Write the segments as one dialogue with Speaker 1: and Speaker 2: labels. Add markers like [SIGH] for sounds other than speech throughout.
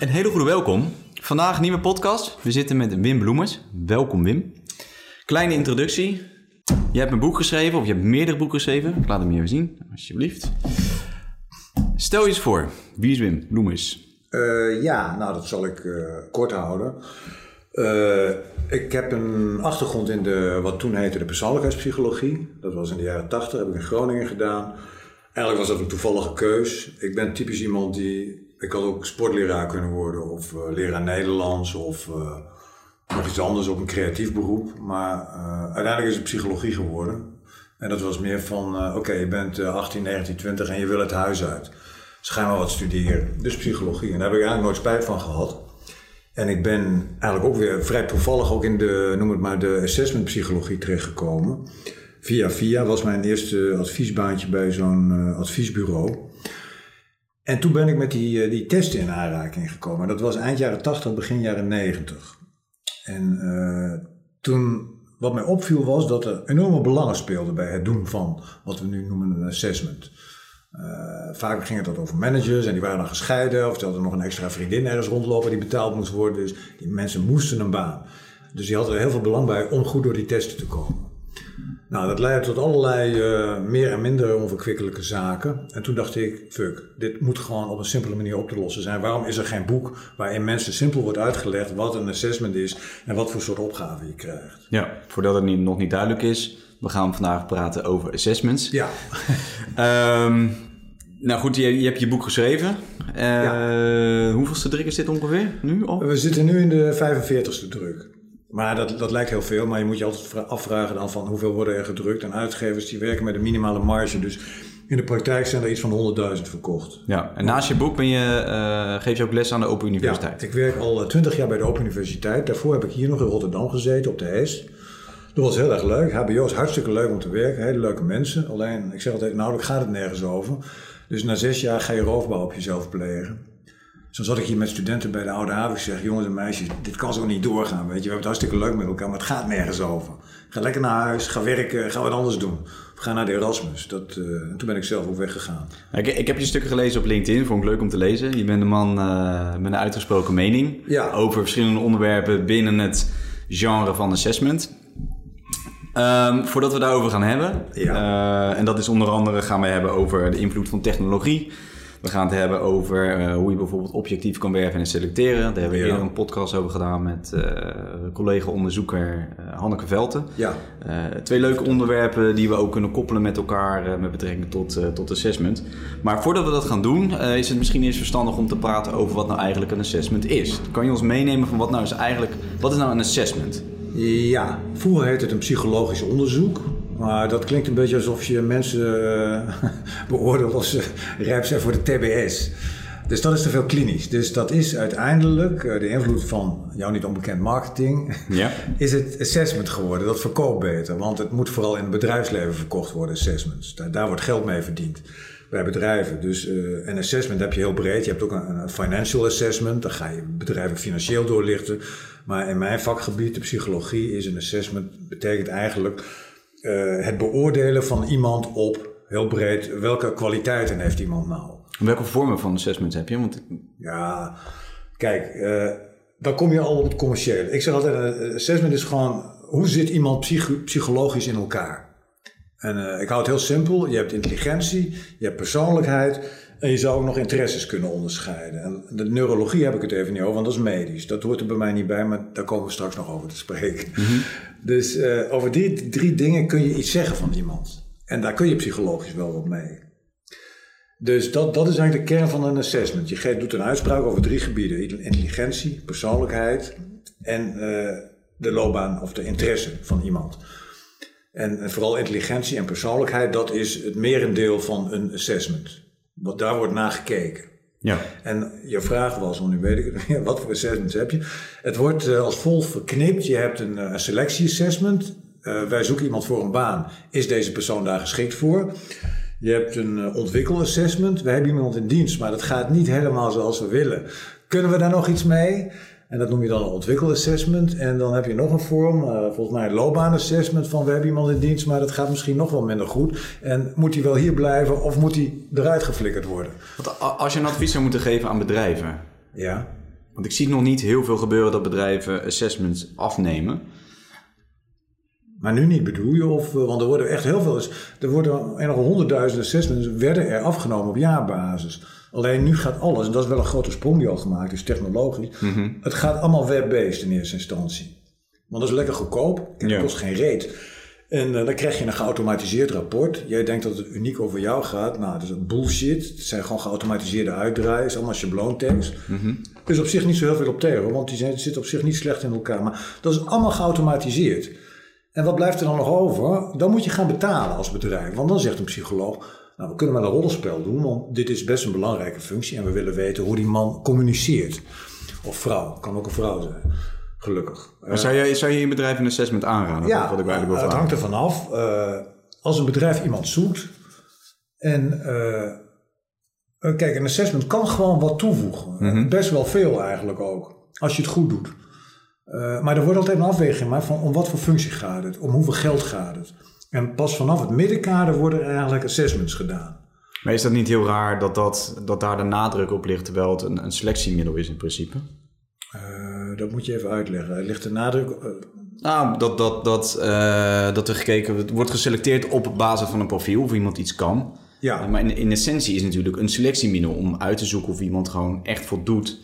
Speaker 1: Een hele goede welkom. Vandaag nieuwe podcast. We zitten met Wim Bloemers. Welkom Wim. Kleine introductie. Je hebt een boek geschreven, of je hebt meerdere boeken geschreven. Ik laat hem even zien, alsjeblieft. Stel je eens voor, wie is Wim Bloemers?
Speaker 2: Uh, ja, nou dat zal ik uh, kort houden. Uh, ik heb een achtergrond in de, wat toen heette de persoonlijkheidspsychologie. Dat was in de jaren 80, heb ik in Groningen gedaan. Eigenlijk was dat een toevallige keus. Ik ben typisch iemand die. Ik had ook sportleraar kunnen worden, of uh, leraar Nederlands, of nog iets anders, op een creatief beroep. Maar uh, uiteindelijk is het psychologie geworden. En dat was meer van: oké, je bent 18, 19, 20 en je wil het huis uit. Dus ga maar wat studeren. Dus psychologie. En daar heb ik eigenlijk nooit spijt van gehad. En ik ben eigenlijk ook weer vrij toevallig ook in de, noem het maar, de assessment psychologie terechtgekomen. Via Via was mijn eerste adviesbaantje bij zo'n adviesbureau. En toen ben ik met die, uh, die testen in aanraking gekomen. Dat was eind jaren 80, begin jaren 90. En uh, toen, wat mij opviel was dat er enorme belangen speelden bij het doen van wat we nu noemen een assessment. Uh, vaak ging het over managers en die waren dan gescheiden of ze hadden nog een extra vriendin ergens rondlopen die betaald moest worden. Dus die mensen moesten een baan. Dus die hadden er heel veel belang bij om goed door die testen te komen. Nou, dat leidde tot allerlei uh, meer en minder onverkwikkelijke zaken. En toen dacht ik, fuck, dit moet gewoon op een simpele manier op te lossen zijn. Waarom is er geen boek waarin mensen simpel wordt uitgelegd wat een assessment is en wat voor soort opgave je krijgt?
Speaker 1: Ja, voordat het niet, nog niet duidelijk is, we gaan vandaag praten over assessments.
Speaker 2: Ja.
Speaker 1: um, [LAUGHS] nou goed, je, je hebt je boek geschreven. Uh, ja. Hoeveelste druk is dit ongeveer nu al?
Speaker 2: We zitten nu in de 45ste druk. Maar dat, dat lijkt heel veel, maar je moet je altijd afvragen dan van hoeveel worden er gedrukt. En uitgevers die werken met een minimale marge. Dus in de praktijk zijn er iets van 100.000 verkocht.
Speaker 1: Ja, en naast je boek ben je, uh, geef je ook les aan de Open Universiteit.
Speaker 2: Ja, ik werk al 20 jaar bij de Open Universiteit. Daarvoor heb ik hier nog in Rotterdam gezeten op de HES. Dat was heel erg leuk. HBO is hartstikke leuk om te werken. Hele leuke mensen. Alleen, ik zeg altijd, nou, gaat het nergens over. Dus na zes jaar ga je roofbouw op jezelf plegen. Zo zat ik hier met studenten bij de Oude Haven. Ik zeg, jongens en meisjes, dit kan zo niet doorgaan. Weet je, we hebben het hartstikke leuk met elkaar, maar het gaat nergens over. Ga lekker naar huis, ga werken, ga wat anders doen. Of ga naar de Erasmus. Dat, uh, toen ben ik zelf ook weggegaan.
Speaker 1: Ik, ik, heb je stukken gelezen op LinkedIn, vond ik leuk om te lezen. Je bent een man uh, met een uitgesproken mening
Speaker 2: ja.
Speaker 1: over verschillende onderwerpen binnen het genre van assessment. Um, voordat we daarover gaan hebben,
Speaker 2: ja.
Speaker 1: uh, en dat is onder andere gaan we hebben over de invloed van technologie. We gaan het hebben over uh, hoe je bijvoorbeeld objectief kan werven en selecteren. Daar hebben we eerder een podcast over gedaan met uh, collega-onderzoeker Hanneke Velten.
Speaker 2: Ja.
Speaker 1: twee leuke onderwerpen die we ook kunnen koppelen met elkaar met betrekking tot, tot assessment. Maar voordat we dat gaan doen, is het misschien eerst verstandig om te praten over wat nou eigenlijk een assessment is. Kan je ons meenemen van wat nou is eigenlijk, wat is nou een assessment?
Speaker 2: Ja, vroeger heette het een psychologisch onderzoek. Maar dat klinkt een beetje alsof je mensen uh, [LAUGHS] beoordeelt als ze rijp zijn voor de TBS. Dus dat is te veel klinisch. Dus dat is uiteindelijk uh, de invloed van jou niet onbekend marketing.
Speaker 1: Ja. [LAUGHS]
Speaker 2: Is het assessment geworden. Dat verkoopt beter. Want het moet vooral in het bedrijfsleven verkocht worden, assessments. Daar, daar wordt geld mee verdiend bij bedrijven. Dus uh, een assessment heb je heel breed. Je hebt ook een, een financial assessment. Dan ga je bedrijven financieel doorlichten. Maar in mijn vakgebied, de psychologie, is een assessment betekent eigenlijk uh, het beoordelen van iemand op, heel breed, welke kwaliteiten heeft iemand nou.
Speaker 1: Welke vormen van assessments heb je? Want...
Speaker 2: Ja, kijk, uh, dan kom je al op het commerciële. Ik zeg altijd, een assessment is gewoon, hoe zit iemand psych psychologisch in elkaar? En uh, ik hou het heel simpel. Je hebt intelligentie, je hebt persoonlijkheid en je zou ook nog interesses kunnen onderscheiden. En de neurologie heb ik het even niet over, want dat is medisch. Dat hoort er bij mij niet bij, maar daar komen we straks nog over te spreken.
Speaker 1: Mm -hmm.
Speaker 2: Dus uh, over die drie dingen kun je iets zeggen van iemand. En daar kun je psychologisch wel wat mee. Dus dat, dat is eigenlijk de kern van een assessment. Je doet een uitspraak over drie gebieden. Intelligentie, persoonlijkheid en uh, de loopbaan of de interesse van iemand. En vooral intelligentie en persoonlijkheid, dat is het merendeel van een assessment. Want daar wordt naar gekeken.
Speaker 1: Ja.
Speaker 2: En je vraag was, want nu weet ik het [LAUGHS] niet, wat voor assessments heb je? Het wordt uh, als volgt verknipt. Je hebt een, uh, een selectie-assessment. Uh, wij zoeken iemand voor een baan. Is deze persoon daar geschikt voor? Je hebt een ontwikkelassessment. We hebben iemand in dienst, maar dat gaat niet helemaal zoals we willen. Kunnen we daar nog iets mee? En dat noem je dan een ontwikkelassessment. En dan heb je nog een vorm, uh, volgens mij een loopbaanassessment van we hebben iemand in dienst, maar dat gaat misschien nog wel minder goed. En moet hij wel hier blijven of moet hij eruit geflikkerd worden?
Speaker 1: Want als je een advies zou moeten geven aan bedrijven,
Speaker 2: ja.
Speaker 1: Want ik zie nog niet heel veel gebeuren dat bedrijven assessments afnemen.
Speaker 2: Maar nu niet bedoel je, of, eh, want er worden echt heel veel, er worden nog honderdduizenden assessments werden er afgenomen op jaarbasis. Alleen nu gaat alles, en dat is wel een grote sprong die al gemaakt is, technologisch.
Speaker 1: Mhm.
Speaker 2: Het gaat allemaal web-based in eerste instantie. Want dat is lekker goedkoop, het
Speaker 1: Ja.
Speaker 2: kost geen reet. En eh, dan krijg je een geautomatiseerd rapport. Jij denkt dat het uniek over jou gaat. Nou, dat is bullshit. Het zijn gewoon geautomatiseerde is allemaal schabloontekst.
Speaker 1: Mhm.
Speaker 2: Er is op zich niet zo heel veel op tegen, want die zijn- zitten op zich niet slecht in elkaar. Maar dat is allemaal geautomatiseerd. En wat blijft er dan nog over? Dan moet je gaan betalen als bedrijf. Want dan zegt een psycholoog, nou we kunnen wel een rollenspel doen, want dit is best een belangrijke functie en we willen weten hoe die man communiceert. Of vrouw, kan ook een vrouw zijn, gelukkig.
Speaker 1: Maar zou je, zou je je bedrijf een assessment aanraden?
Speaker 2: Ja,
Speaker 1: Dat wat ik eigenlijk wil
Speaker 2: het hangt ervan af. Eh, als een bedrijf iemand zoekt en eh, eh, kijk, een assessment kan gewoon wat toevoegen.
Speaker 1: Mhm.
Speaker 2: Best wel veel eigenlijk ook, als je het goed doet. Eh, maar er wordt altijd een afweging gemaakt van om wat voor functie gaat het, om hoeveel geld gaat het. En pas vanaf het middenkader worden er eigenlijk assessments gedaan.
Speaker 1: Maar is dat niet heel raar dat, dat, dat daar de nadruk op ligt, terwijl het een, een selectiemiddel is in principe?
Speaker 2: Eh, dat moet je even uitleggen. Er ligt de nadruk. eh,
Speaker 1: Nou, dat, dat, dat, eh, dat er gekeken het wordt geselecteerd op basis van een profiel of iemand iets kan.
Speaker 2: ja,
Speaker 1: Maar in, in essentie is het natuurlijk een selectiemiddel om uit te zoeken of iemand gewoon echt voldoet.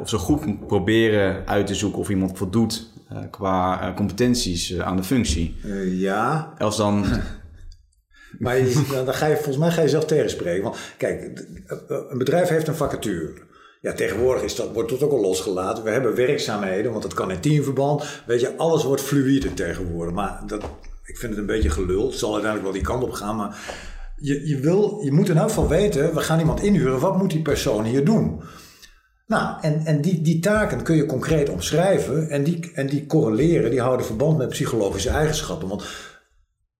Speaker 1: of zo goed proberen uit te zoeken of iemand voldoet qua eh, competenties eh, aan de functie.
Speaker 2: eh, ja,
Speaker 1: Als dan. [LAUGHS]
Speaker 2: Maar je- dan ga je, volgens mij ga je zelf tegenspreken. Want kijk, een bedrijf heeft een vacature. Ja, tegenwoordig is dat, wordt dat ook al losgelaten. We hebben werkzaamheden, want dat kan in teamverband. Weet je, alles wordt fluïde tegenwoordig. Maar dat, ik vind het een beetje gelul. Het zal uiteindelijk wel die kant op gaan. Maar je, je, wil, je moet in elk geval weten, we gaan iemand inhuren. Wat moet die persoon hier doen? Nou, en, en die, die taken kun je concreet omschrijven. En die, en die correleren, die houden verband met psychologische eigenschappen. Want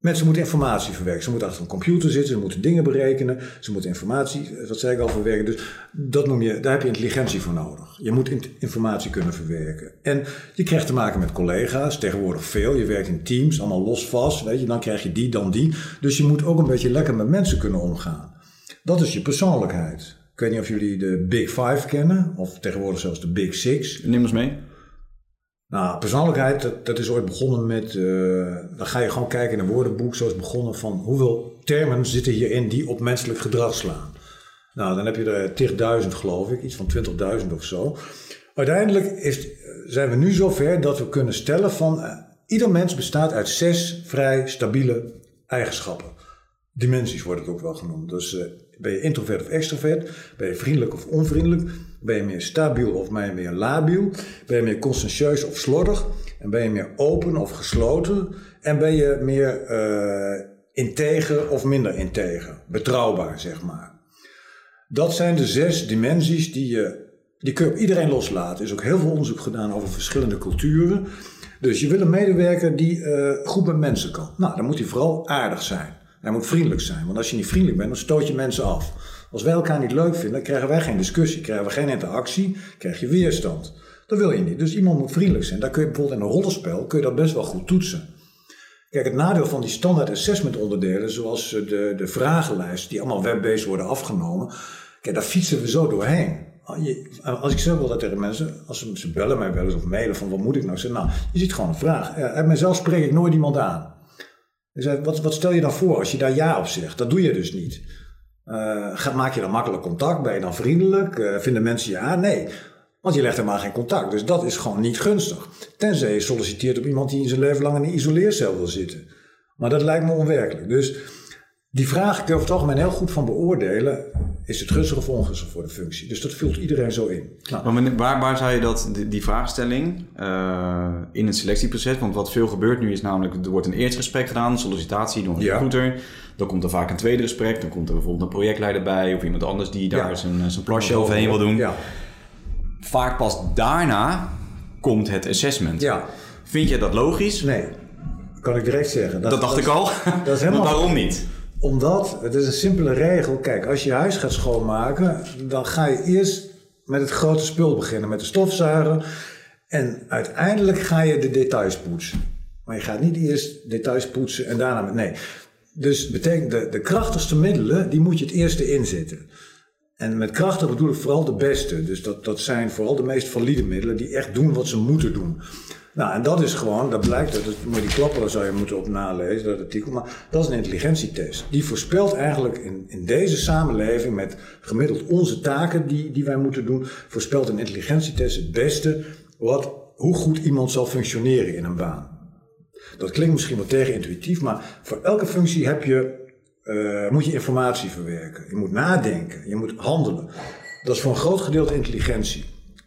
Speaker 2: Mensen moeten informatie verwerken. Ze moeten achter een computer zitten, ze moeten dingen berekenen, ze moeten informatie, wat zei ik al, verwerken. Dus dat noem je, daar heb je intelligentie voor nodig. Je moet in- informatie kunnen verwerken. En je krijgt te maken met collega's, tegenwoordig veel. Je werkt in teams, allemaal los vast, weet je. Dan krijg je die, dan die. Dus je moet ook een beetje lekker met mensen kunnen omgaan. Dat is je persoonlijkheid. Ik weet niet of jullie de Big Five kennen, of tegenwoordig zelfs de Big Six.
Speaker 1: Neem ons mee.
Speaker 2: Nou, persoonlijkheid, dat, dat is ooit begonnen met. eh, dan ga je gewoon kijken in een woordenboek, zoals begonnen van hoeveel termen zitten hierin die op menselijk gedrag slaan. Nou, dan heb je er tigduizend, geloof ik, iets van 20.000 of zo. Uiteindelijk is, zijn we nu zover dat we kunnen stellen van. eh, ieder mens bestaat uit zes vrij stabiele eigenschappen. Dimensies wordt het ook wel genoemd. Dus eh, ben je introvert of extrovert? Ben je vriendelijk of onvriendelijk? Ben je meer stabiel of ben je meer labiel? Ben je meer conscientieus of slordig? En ben je meer open of gesloten? En ben je meer eh integer of minder integer? Betrouwbaar, zeg maar. Dat zijn de zes dimensies die je, die kun je op iedereen loslaten. Er is ook heel veel onderzoek gedaan over verschillende culturen. Dus je wil een medewerker die eh, goed met mensen kan. Nou, dan moet hij vooral aardig zijn. Hij moet vriendelijk zijn. Want als je niet vriendelijk bent, dan stoot je mensen af. Als wij elkaar niet leuk vinden, dan krijgen wij geen discussie, krijgen we geen interactie, krijg je weerstand. Dat wil je niet. Dus iemand moet vriendelijk zijn. Daar kun je bijvoorbeeld in een rollenspel kun je dat best wel goed toetsen. Kijk, het nadeel van die standaard assessment onderdelen, zoals eh, de, de vragenlijst, die allemaal web-based worden afgenomen, kijk, daar fietsen we zo doorheen. Je- Als ik zeg wel dat tegen mensen, als ze, ze bellen mij wel eens of mailen van wat moet ik nou zeggen, nou, je ziet gewoon een vraag. Ja, uit mezelf spreek ik nooit iemand aan. Zei, wat, wat stel je dan voor als je daar ja op zegt? Dat doe je dus niet. Eh, maak je dan makkelijk contact? Ben je dan vriendelijk? Eh, vinden mensen aan? Nee. Want je legt helemaal geen contact. Dus dat is gewoon niet gunstig. Tenzij je solliciteert op iemand die in zijn leven lang in een isoleercel wil zitten. Maar dat lijkt me onwerkelijk. Dus die vraag kun je over het algemeen heel goed van beoordelen. Is het gunstig of ongunstig voor de functie? Dus dat vult iedereen zo in. Nou,
Speaker 1: Maar waar, waar zou je dat, die, die vraagstelling eh, in het selectieproces, want wat veel gebeurt nu is namelijk, er wordt een eerste gesprek gedaan, sollicitatie door een
Speaker 2: Ja.
Speaker 1: recruiter. Dan komt er vaak een tweede gesprek, dan komt er bijvoorbeeld een projectleider bij of iemand anders die daar
Speaker 2: Ja.
Speaker 1: zijn, zijn plasje overheen wil doen.
Speaker 2: Ja.
Speaker 1: Vaak pas daarna komt het assessment.
Speaker 2: ja.
Speaker 1: Vind je dat logisch?
Speaker 2: Nee. Kan ik direct zeggen.
Speaker 1: Dat dacht ik al.
Speaker 2: dat is [LAUGHS] helemaal-
Speaker 1: niet?
Speaker 2: Omdat, het is een simpele regel. Kijk, als je je huis gaat schoonmaken, dan ga je eerst met het grote spul beginnen, met de stofzuiger. En uiteindelijk ga je de details poetsen. Maar je gaat niet eerst details poetsen en daarna met. Nee. Dus betekent de, de krachtigste middelen, die moet je het eerste inzetten. En met krachtig bedoel ik vooral de beste. Dus dat, dat zijn vooral de meest valide middelen die echt doen wat ze moeten doen. Nou, en dat is gewoon, dat blijkt, dat, moet die klappen zou je moeten op nalezen, dat artikel, maar dat is een intelligentietest. Die voorspelt eigenlijk in, in deze samenleving met gemiddeld onze taken die, die wij moeten doen, voorspelt een intelligentietest het beste wat, hoe goed iemand zal functioneren in een baan. Dat klinkt misschien wat tegenintuïtief, maar voor elke functie heb je, uh, moet je informatie verwerken. Je moet nadenken, je moet handelen. Dat is voor een groot gedeelte intelligentie.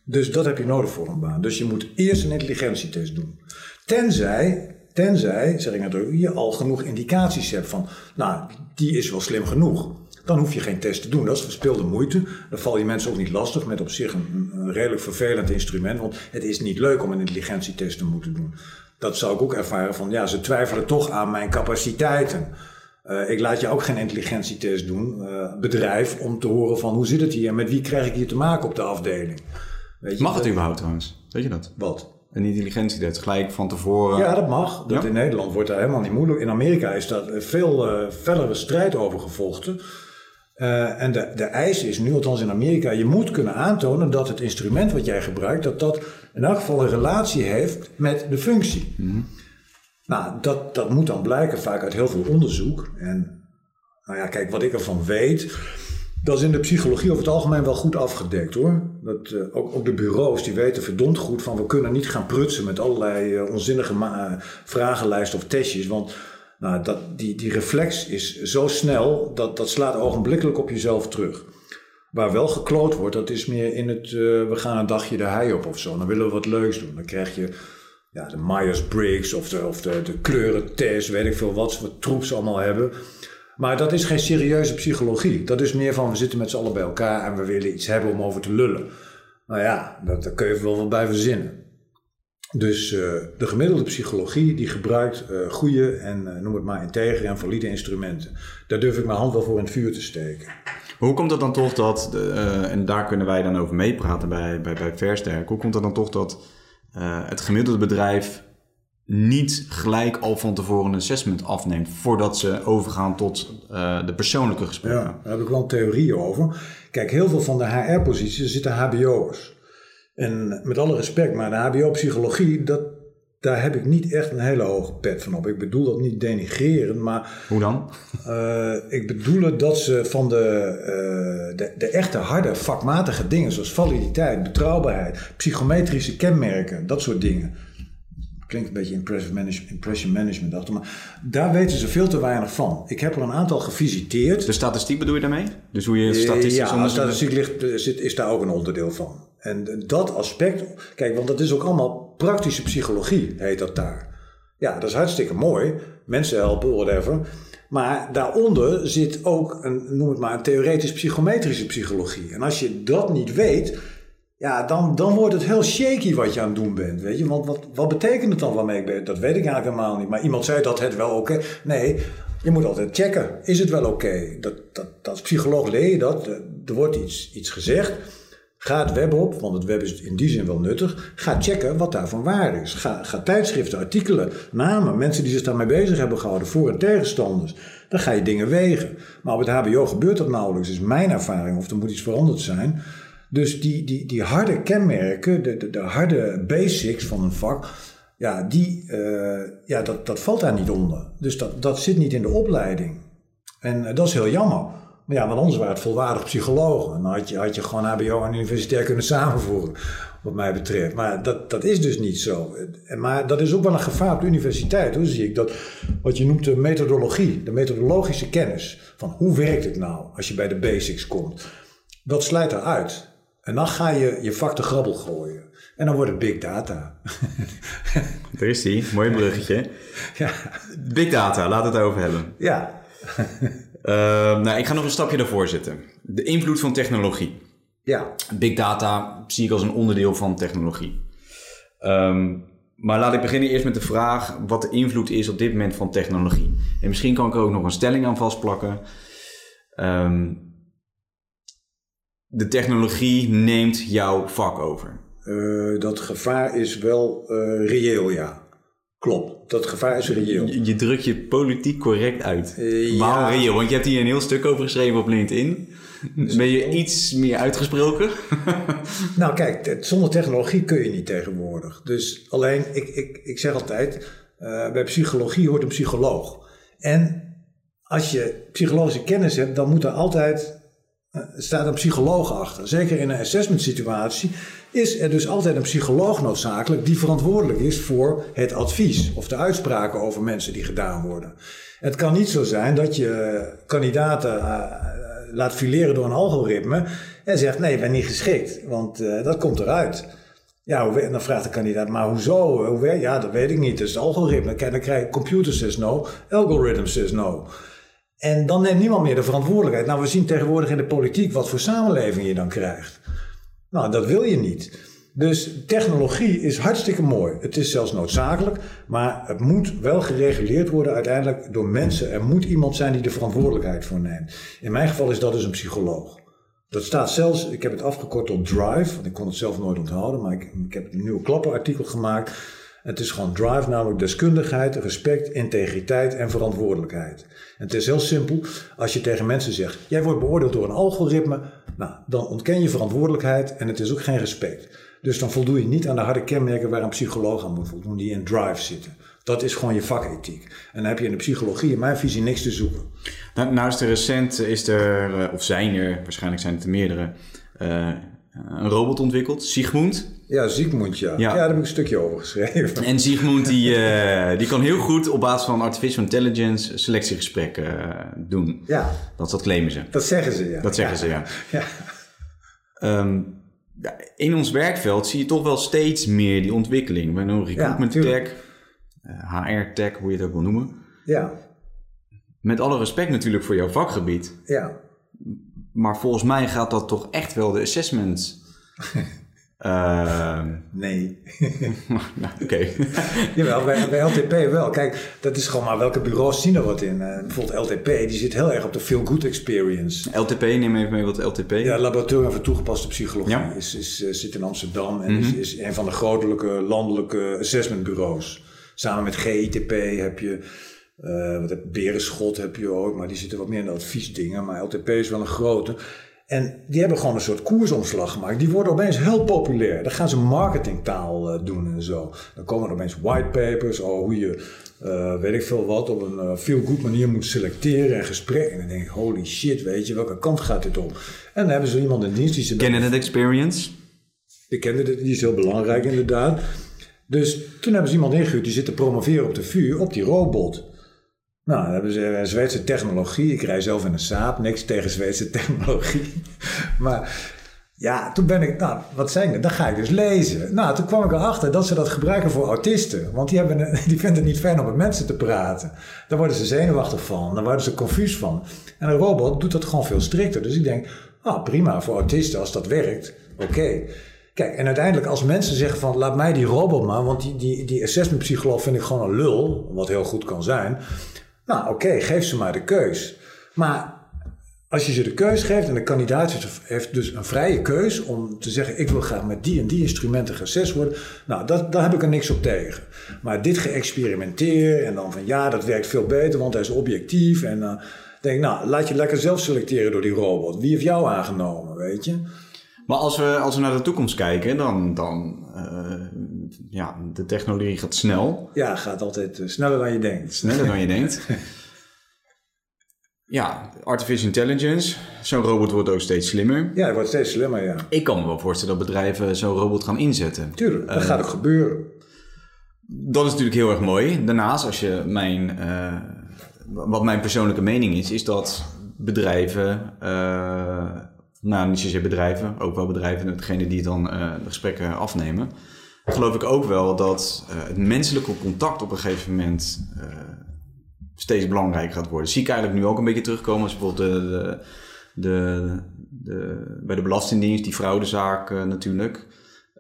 Speaker 2: Dus dat heb je nodig voor een baan. Dus je moet eerst een intelligentietest doen. Tenzij, tenzij, zeg ik natuurlijk, je al genoeg indicaties hebt van, nou, die is wel slim genoeg. Dan hoef je geen test te doen. Dat is verspilde moeite. Dan val je mensen ook niet lastig met op zich een, redelijk vervelend instrument. Want het is niet leuk om een intelligentietest te moeten doen. Dat zou ik ook ervaren van, ja, ze twijfelen toch aan mijn capaciteiten. Uh, ik laat je ook geen intelligentietest doen, uh, bedrijf, om te horen van hoe zit het hier en met wie krijg ik hier te maken op de afdeling.
Speaker 1: Weet je, mag het überhaupt trouwens? Weet je dat?
Speaker 2: Wat?
Speaker 1: Een intelligentietest, gelijk van tevoren.
Speaker 2: Ja, dat mag. Dat In Nederland wordt daar helemaal niet moeilijk. In Amerika is daar veel uh, fellere strijd over gevochten. Uh, en de, de eis is nu, althans in Amerika, je moet kunnen aantonen dat het instrument wat jij gebruikt, dat dat in elk geval een relatie heeft met de functie. Mm Nou, dat, dat moet dan blijken vaak uit heel veel onderzoek. En nou ja, kijk, wat ik ervan weet, dat is in de psychologie over het algemeen wel goed afgedekt hoor. Dat, uh, ook, de bureaus die weten verdomd goed van we kunnen niet gaan prutsen met allerlei uh, onzinnige uh, vragenlijsten of testjes. Want nou, dat, die, die reflex is zo snel dat dat slaat ogenblikkelijk op jezelf terug. Waar wel gekloot wordt, dat is meer in het we gaan een dagje de hei op of zo. Dan willen we wat leuks doen. Dan krijg je ja, de Myers-Briggs of, de, of de, de kleurentest, weet ik veel wat, wat troep allemaal hebben. Maar dat is geen serieuze psychologie. Dat is meer van we zitten met z'n allen bij elkaar en we willen iets hebben om over te lullen. Nou ja, dat, daar kun je wel wat bij verzinnen. Dus uh, de gemiddelde psychologie die gebruikt uh, goede en uh, noem het maar integere en valide instrumenten. Daar durf ik mijn hand wel voor in het vuur te steken.
Speaker 1: Hoe komt het dan toch dat, en daar kunnen wij dan over meepraten bij, bij, bij Versterk, hoe komt het dan toch dat het gemiddelde bedrijf niet gelijk al van tevoren een assessment afneemt voordat ze overgaan tot uh, de persoonlijke gesprekken.
Speaker 2: Ja, daar heb ik wel een theorie over. Kijk, heel veel van de HR-posities zitten HBO'ers. En met alle respect, maar de HBO-psychologie, dat, daar heb ik niet echt een hele hoge pet van op. Ik bedoel dat niet denigreren, maar.
Speaker 1: Hoe dan?
Speaker 2: Uh, ik bedoel het dat ze van de, uh, de, de, echte harde vakmatige dingen, zoals validiteit, betrouwbaarheid, psychometrische kenmerken, dat soort dingen klinkt een beetje impression management, impression management achter, maar daar weten ze veel te weinig van. Ik heb er een aantal gevisiteerd.
Speaker 1: De statistiek bedoel je daarmee? Dus hoe je
Speaker 2: statistisch Ja, statistiek ligt, zit, is daar ook een onderdeel van. En dat aspect, kijk, want dat is ook allemaal praktische psychologie, heet dat daar. Ja, dat is hartstikke mooi. Mensen helpen, whatever. Maar daaronder zit ook een, noem het maar, een theoretisch psychometrische psychologie. En als je dat niet weet, ja, dan, dan wordt het heel shaky wat je aan het doen bent, weet je. Want wat, wat betekent het dan waarmee ik ben? Dat weet ik eigenlijk helemaal niet. Maar iemand zei dat het wel oké... Nee, je moet altijd checken. Is het wel oké? Dat, dat, als psycholoog leer je dat. Er wordt iets, iets gezegd. Ga het web op, want het web is in die zin wel nuttig. Ga checken wat daarvan waar is. Ga, ga tijdschriften, artikelen, namen, mensen die zich daarmee bezig hebben gehouden, voor- en tegenstanders. Dan ga je dingen wegen. Maar op het HBO gebeurt dat nauwelijks, is mijn ervaring, of er moet iets veranderd zijn. Dus die, die, die harde kenmerken, de, de, de harde basics van een vak, ja, die, uh, ja dat, dat valt daar niet onder. Dus dat, dat zit niet in de opleiding. En uh, dat is heel jammer. Maar ja, want anders waren het volwaardig psychologen. Dan had je, had je gewoon HBO en universitair kunnen samenvoeren, wat mij betreft. Maar dat, dat is dus niet zo. Maar dat is ook wel een gevaar op de universiteit. Hoe zie ik dat? Wat je noemt de methodologie, de methodologische kennis. Van hoe werkt het nou als je bij de basics komt? Dat slijt eruit. En dan ga je je vak de grabbel gooien. En dan wordt het big data. [LAUGHS]
Speaker 1: Daar is die, mooi bruggetje. [LAUGHS] ja. Big data, laten we het over hebben.
Speaker 2: Ja.
Speaker 1: uh, [LAUGHS] nou, ik ga nog een stapje daarvoor zitten. De invloed van technologie.
Speaker 2: Ja.
Speaker 1: Big data zie ik als een onderdeel van technologie. Um, maar laat ik beginnen eerst met de vraag wat de invloed is op dit moment van technologie. En misschien kan ik er ook nog een stelling aan vastplakken. Um, de technologie neemt jouw vak over?
Speaker 2: Uh, dat gevaar is wel uh, reëel, ja. Klopt, dat gevaar is reëel.
Speaker 1: Je, je drukt je politiek correct uit.
Speaker 2: Eh,
Speaker 1: Waarom
Speaker 2: ja.
Speaker 1: reëel? Want je hebt hier een heel stuk over geschreven op LinkedIn. Ben je iets meer uitgesproken? [LAUGHS]
Speaker 2: Nou kijk, zonder technologie kun je niet tegenwoordig. Dus alleen, ik, ik, ik zeg altijd, eh, bij psychologie hoort een psycholoog. En als je psychologische kennis hebt, dan moet er altijd, eh, staat een psycholoog achter. Zeker in een assessment situatie is er dus altijd een psycholoog noodzakelijk die verantwoordelijk is voor het advies of de uitspraken over mensen die gedaan worden. Het kan niet zo zijn dat je kandidaten eh, laat fileren door een algoritme en zegt nee, ik ben niet geschikt, want eh, dat komt eruit. Ja, dan vraagt de kandidaat, maar hoezo? Hoe ja, dat weet ik niet. Dat is het algoritme. Dan krijg je computer says no, algorithm says no. En dan neemt niemand meer de verantwoordelijkheid. Nou, we zien tegenwoordig in de politiek wat voor samenleving je dan krijgt. Nou, dat wil je niet. Dus technologie is hartstikke mooi. Het is zelfs noodzakelijk, maar het moet wel gereguleerd worden uiteindelijk door mensen. Er moet iemand zijn die de verantwoordelijkheid voor neemt. In mijn geval is dat dus een psycholoog. Dat staat zelfs, ik heb het afgekort tot Drive, want ik kon het zelf nooit onthouden, maar ik, ik heb een nieuw klappenartikel gemaakt. Het is gewoon Drive, namelijk deskundigheid, respect, integriteit en verantwoordelijkheid. En het is heel simpel. Als je tegen mensen zegt, jij wordt beoordeeld door een algoritme, nou, dan ontken je verantwoordelijkheid en het is ook geen respect. Dus dan voldoe je niet aan de harde kenmerken waar een psycholoog aan moet voldoen, die in Drive zitten. Dat is gewoon je vakethiek. En dan heb je in de psychologie, in mijn visie, niks te zoeken.
Speaker 1: Nou, nou is er recent, is er, eh, of zijn er, waarschijnlijk zijn het er meerdere, eh, een robot ontwikkeld, Sigmund.
Speaker 2: Ja, Ziekmund, ja.
Speaker 1: Ja.
Speaker 2: ja. daar heb ik een stukje over geschreven.
Speaker 1: En Sigmund die, eh, die kan heel goed op basis van artificial intelligence selectiegesprekken eh, doen.
Speaker 2: Ja,
Speaker 1: Dat, dat claimen ze.
Speaker 2: dat zeggen ze, ja.
Speaker 1: Dat zeggen ze, ja.
Speaker 2: Ja.
Speaker 1: Ehm, in ons werkveld zie je toch wel steeds meer die ontwikkeling. Bij een recruitment tech, eh, HR tech, hoe je het ook wil noemen.
Speaker 2: Ja,
Speaker 1: Met alle respect natuurlijk voor jouw vakgebied.
Speaker 2: ja.
Speaker 1: Maar volgens mij gaat dat toch echt wel de assessment. [LAUGHS] Ehm,
Speaker 2: Nee.
Speaker 1: nou, [LAUGHS] oké. [LAUGHS]
Speaker 2: Jawel, bij, bij LTP wel. Kijk, dat is gewoon maar welke bureaus zien er wat in. Eh, bijvoorbeeld LTP, die zit heel erg op de feel good experience.
Speaker 1: LTP, neem even mee wat LTP.
Speaker 2: Ja, Laboratorium voor Toegepaste Psychologie
Speaker 1: Ja.
Speaker 2: is, is, eh, zit in Amsterdam en is, is een van de grootelijke landelijke assessmentbureaus. Samen met GITP heb je, eh wat heb, Berenschot heb je ook, maar die zitten wat meer in de adviesdingen. Maar LTP is wel een grote. En die hebben gewoon een soort koersomslag gemaakt. Die worden opeens heel populair. Dan gaan ze marketingtaal eh, doen en zo. Dan komen er opeens whitepapers, oh, hoe je, eh, weet ik veel wat, op een eh, feel-good manier moet selecteren en gesprekken. En dan denk ik, holy shit, weet je, welke kant gaat dit op? En dan hebben ze iemand in dienst die ze...
Speaker 1: Candidate experience.
Speaker 2: Kende dit, die is heel belangrijk inderdaad. Dus toen hebben ze iemand ingehuurd die zit te promoveren op de vuur op die robot. Nou, dan hebben ze eh, Zweedse technologie. Ik rij zelf in een Saab, niks tegen Zweedse [LAUGHS] technologie. Maar ja, toen ben ik, nou, wat ik nou? Dan ga ik dus lezen. Nou, toen kwam ik erachter dat ze dat gebruiken voor autisten. Want die, hebben, [LAUGHS] die vinden het niet fijn om met mensen te praten. Daar worden ze zenuwachtig van, daar worden ze confuus van. En een robot doet dat gewoon veel strikter. Dus ik denk, ah, prima, voor autisten als dat werkt, oké. Kijk, en uiteindelijk als mensen zeggen van laat mij die robot maar, want die, die, die assessment psycholoog vind ik gewoon een lul, wat heel goed kan zijn. Nou oké, geef ze maar de keus. Maar als je ze de keus geeft en de kandidaat heeft- dus een vrije keus om te zeggen ik wil graag met die en die instrumenten geassest worden, nou dat, daar heb ik er niks op tegen. Maar dit geëxperimenteer en dan van ja dat werkt veel beter want hij is objectief en dan denk nou laat je lekker zelf selecteren door die robot. Wie heeft jou aangenomen, weet je?
Speaker 1: Maar als we, als we naar de toekomst kijken, dan, dan eh, ja, de technologie gaat snel.
Speaker 2: Ja, gaat altijd eh, sneller dan je denkt.
Speaker 1: Sneller dan je denkt. [LAUGHS] Ja, artificial intelligence. Zo'n robot wordt ook steeds slimmer.
Speaker 2: Ja, het wordt steeds slimmer, ja.
Speaker 1: Ik kan me wel voorstellen dat bedrijven zo'n robot gaan inzetten.
Speaker 2: Tuurlijk, dat gaat ook gebeuren.
Speaker 1: Dat is natuurlijk heel erg mooi. Daarnaast, als je mijn, eh, wat mijn persoonlijke mening is, is dat bedrijven, eh, nou niet zozeer bedrijven, ook wel bedrijven, degene die dan eh, de gesprekken afnemen, geloof ik ook wel dat eh, het menselijke contact op een gegeven moment eh, steeds belangrijker gaat worden. Zie ik eigenlijk nu ook een beetje terugkomen als bijvoorbeeld de, de, de, de- bij de Belastingdienst, die fraudezaak eh, natuurlijk.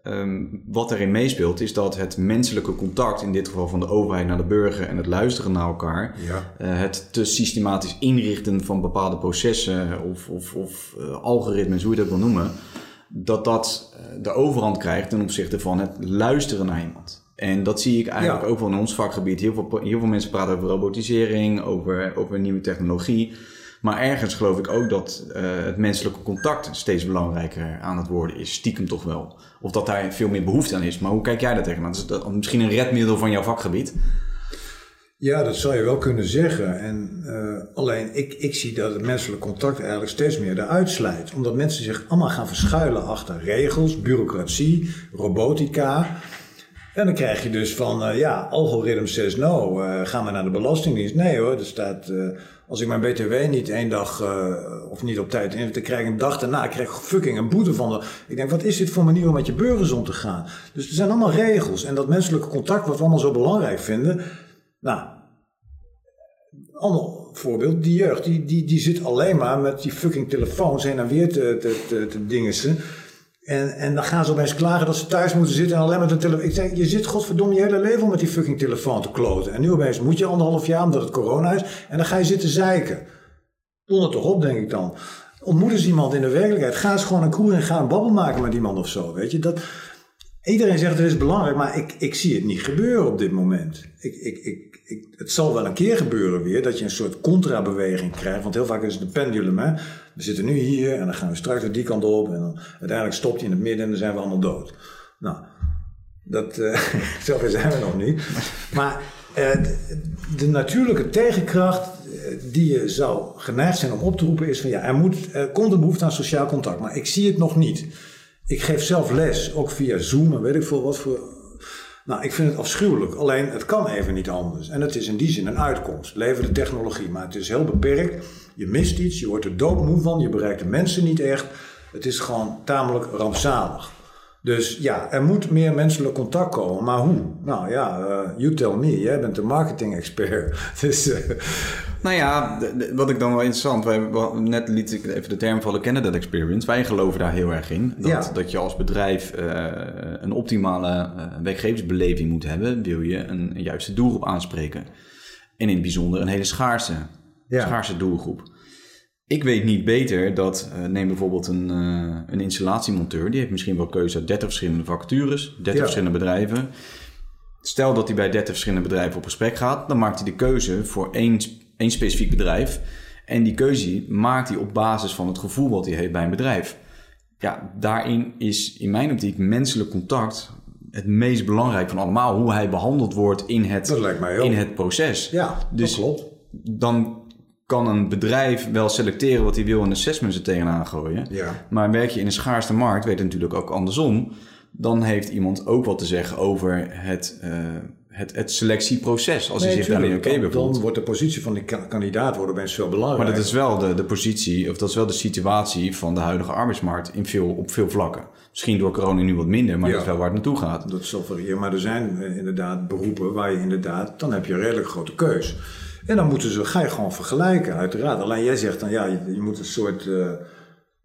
Speaker 1: Ehm, wat erin meespeelt is dat het menselijke contact, in dit geval van de overheid naar de burger en het luisteren naar elkaar,
Speaker 2: Ja.
Speaker 1: het te systematisch inrichten van bepaalde processen of, of, of algoritmes, hoe je dat wil noemen, dat dat eh, de overhand krijgt ten opzichte van het luisteren naar iemand. En dat zie ik eigenlijk ook wel in ons vakgebied. Heel veel, heel veel mensen praten over robotisering, over, over nieuwe technologie. Maar ergens geloof ik ook dat uh, het menselijke contact steeds belangrijker aan het worden is. Stiekem toch wel. Of dat daar veel meer behoefte aan is. Maar hoe kijk jij daar tegenaan? Dat is dat misschien een redmiddel van jouw vakgebied.
Speaker 2: Ja, dat zou je wel kunnen zeggen. En, uh, alleen ik, ik zie dat het menselijk contact eigenlijk steeds meer eruit slijt. Omdat mensen zich allemaal gaan verschuilen achter regels, bureaucratie, robotica. En dan krijg je dus van, uh, ja, algoritme says no, uh, gaan we naar de Belastingdienst? Nee hoor, er staat, als ik mijn BTW niet één dag of niet op tijd in, dan krijg ik een dag daarna, ik krijg fucking een boete van. Ik denk, wat is dit voor manier om met je burgers om te gaan? Dus er zijn allemaal regels. En dat menselijke contact, wat we allemaal zo belangrijk vinden nou, allemaal voorbeeld. Die jeugd, die, die, die zit alleen maar met die fucking telefoons heen en weer te, te, te, te. En, en dan gaan ze opeens klagen dat ze thuis moeten zitten en alleen met een telefoon. Ik zeg, je zit godverdomme je hele leven met die fucking telefoon te kloten. En nu opeens moet je anderhalf jaar omdat het corona is. En dan ga je zitten zeiken. Doe het toch op, denk ik dan. Ontmoet eens iemand in de werkelijkheid. Ga eens gewoon een kroeg en ga een babbel maken met iemand of zo. Weet je, dat, Iedereen zegt het is belangrijk, maar ik, ik zie het niet gebeuren op dit moment. Ik, ik, ik, ik, het zal wel een keer gebeuren weer dat je een soort contrabeweging krijgt. Want heel vaak is het een pendulum. Hè? We zitten nu hier en dan gaan we straks weer die kant op. En dan uiteindelijk stopt hij in het midden en dan zijn we allemaal dood. Nou, dat, [LAUGHS] uh, zover zijn we nog niet. Maar uh, de, natuurlijke tegenkracht uh, die je zou geneigd zijn om op te roepen is van ja, er, moet, er komt een behoefte aan sociaal contact. Maar ik zie het nog niet. Ik geef zelf les, ook via Zoom en weet ik veel wat voor. Nou, ik vind het afschuwelijk. Alleen het kan even niet anders. En het is in die zin een uitkomst. Leven de technologie, maar het is heel beperkt. Je mist iets, je wordt er doodmoe van, je bereikt de mensen niet echt. Het is gewoon tamelijk rampzalig. Dus ja, er moet meer menselijk contact komen. Maar hoe? Nou ja, uh, you tell me. Jij bent de marketing-expert. [LAUGHS] Dus, uh...
Speaker 1: Nou ja, wat ik dan wel interessant... Wij, net liet ik even de term vallen candidate experience. Wij geloven daar heel erg in. Dat, ja. dat je als bedrijf uh, een optimale werkgeversbeleving moet hebben... wil je een, een, juiste doelgroep aanspreken. En in het bijzonder een hele schaarse, ja. schaarse doelgroep. Ik weet niet beter dat, uh, neem bijvoorbeeld een, uh, een installatiemonteur, die heeft misschien wel keuze uit 30 verschillende vacatures, 30 ja. verschillende bedrijven. Stel dat hij bij 30 verschillende bedrijven op gesprek gaat, dan maakt hij de keuze voor één, één specifiek bedrijf. En die keuze maakt hij op basis van het gevoel wat hij heeft bij een bedrijf. Ja, daarin is in mijn optiek menselijk contact het meest belangrijk van allemaal. Hoe hij behandeld wordt in het, in het proces.
Speaker 2: Ja, dus dat klopt.
Speaker 1: Dan kan een bedrijf wel selecteren wat hij wil en assessments er tegenaan gooien.
Speaker 2: Ja.
Speaker 1: Maar werk je in een schaarste markt, weet je natuurlijk ook andersom. Dan heeft iemand ook wat te zeggen over het, uh, het, het selectieproces. Als nee, hij zich daarin oké okay
Speaker 2: Dan wordt de positie van die kandidaat wordt opeens veel belangrijker.
Speaker 1: Maar dat is wel de, de positie, of dat is wel de situatie van de huidige arbeidsmarkt in veel, op veel vlakken. Misschien door corona nu wat minder, maar ja. dat is wel waar het naartoe gaat.
Speaker 2: Dat zal variëren. Maar er zijn inderdaad beroepen waar je inderdaad, dan heb je een redelijk grote keus. En dan moeten ze, ga je gewoon vergelijken, uiteraard. Alleen jij zegt dan, ja, je, moet een soort uh,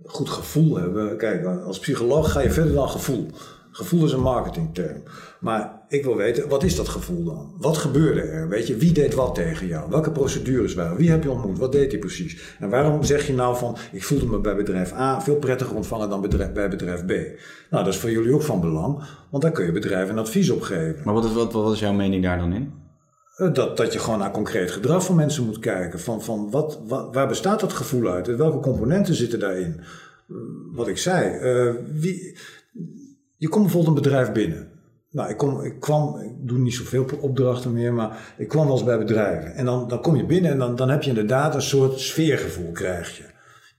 Speaker 2: goed gevoel hebben. Kijk, als psycholoog ga je verder dan gevoel. Gevoel is een marketingterm. Maar ik wil weten, wat is dat gevoel dan? Wat gebeurde er? Weet je, wie deed wat tegen jou? Welke procedures waren? Wie heb je ontmoet? Wat deed hij precies? En waarom zeg je nou van, ik voelde me bij bedrijf A veel prettiger ontvangen dan bedrijf, bij bedrijf B? Nou, dat is voor jullie ook van belang, want daar kun je bedrijven een advies op geven.
Speaker 1: Maar wat wat, wat is jouw mening daar dan in?
Speaker 2: Dat, dat je gewoon naar concreet gedrag van mensen moet kijken. Van, van wat, waar bestaat dat gevoel uit? Welke componenten zitten daarin? Wat ik zei. Uh, wie, je komt bijvoorbeeld een bedrijf binnen. Nou, ik, kom, ik kwam, ik doe niet zoveel opdrachten meer, maar ik kwam wel eens bij bedrijven. En dan, dan kom je binnen en dan, dan heb je inderdaad een soort sfeergevoel krijg je.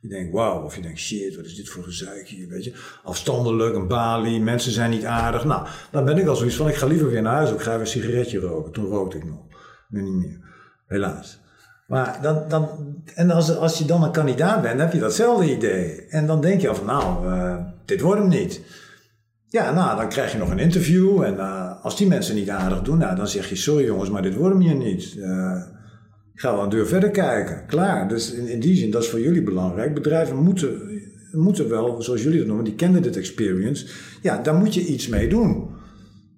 Speaker 2: Je denkt wauw, of je denkt shit, wat is dit voor gezeik hier, weet je. Afstandelijk, een balie, mensen zijn niet aardig. Nou, dan ben ik al zoiets van, ik ga liever weer naar huis, ik ga weer een sigaretje roken. Toen rookte ik nog, nu niet meer, helaas. Maar dan, dan, en als, als je dan een kandidaat bent, heb je datzelfde idee. En dan denk je al van, nou, uh, dit wordt hem niet. Ja, nou, dan krijg je nog een interview. En uh, als die mensen niet aardig doen, nou, dan zeg je, sorry jongens, maar dit wordt hem hier niet. Uh, ik ga wel een deur verder kijken. Klaar. Dus in, in die zin, dat is voor jullie belangrijk. Bedrijven moeten, moeten wel, zoals jullie dat noemen, die candidate experience. Ja, daar moet je iets mee doen.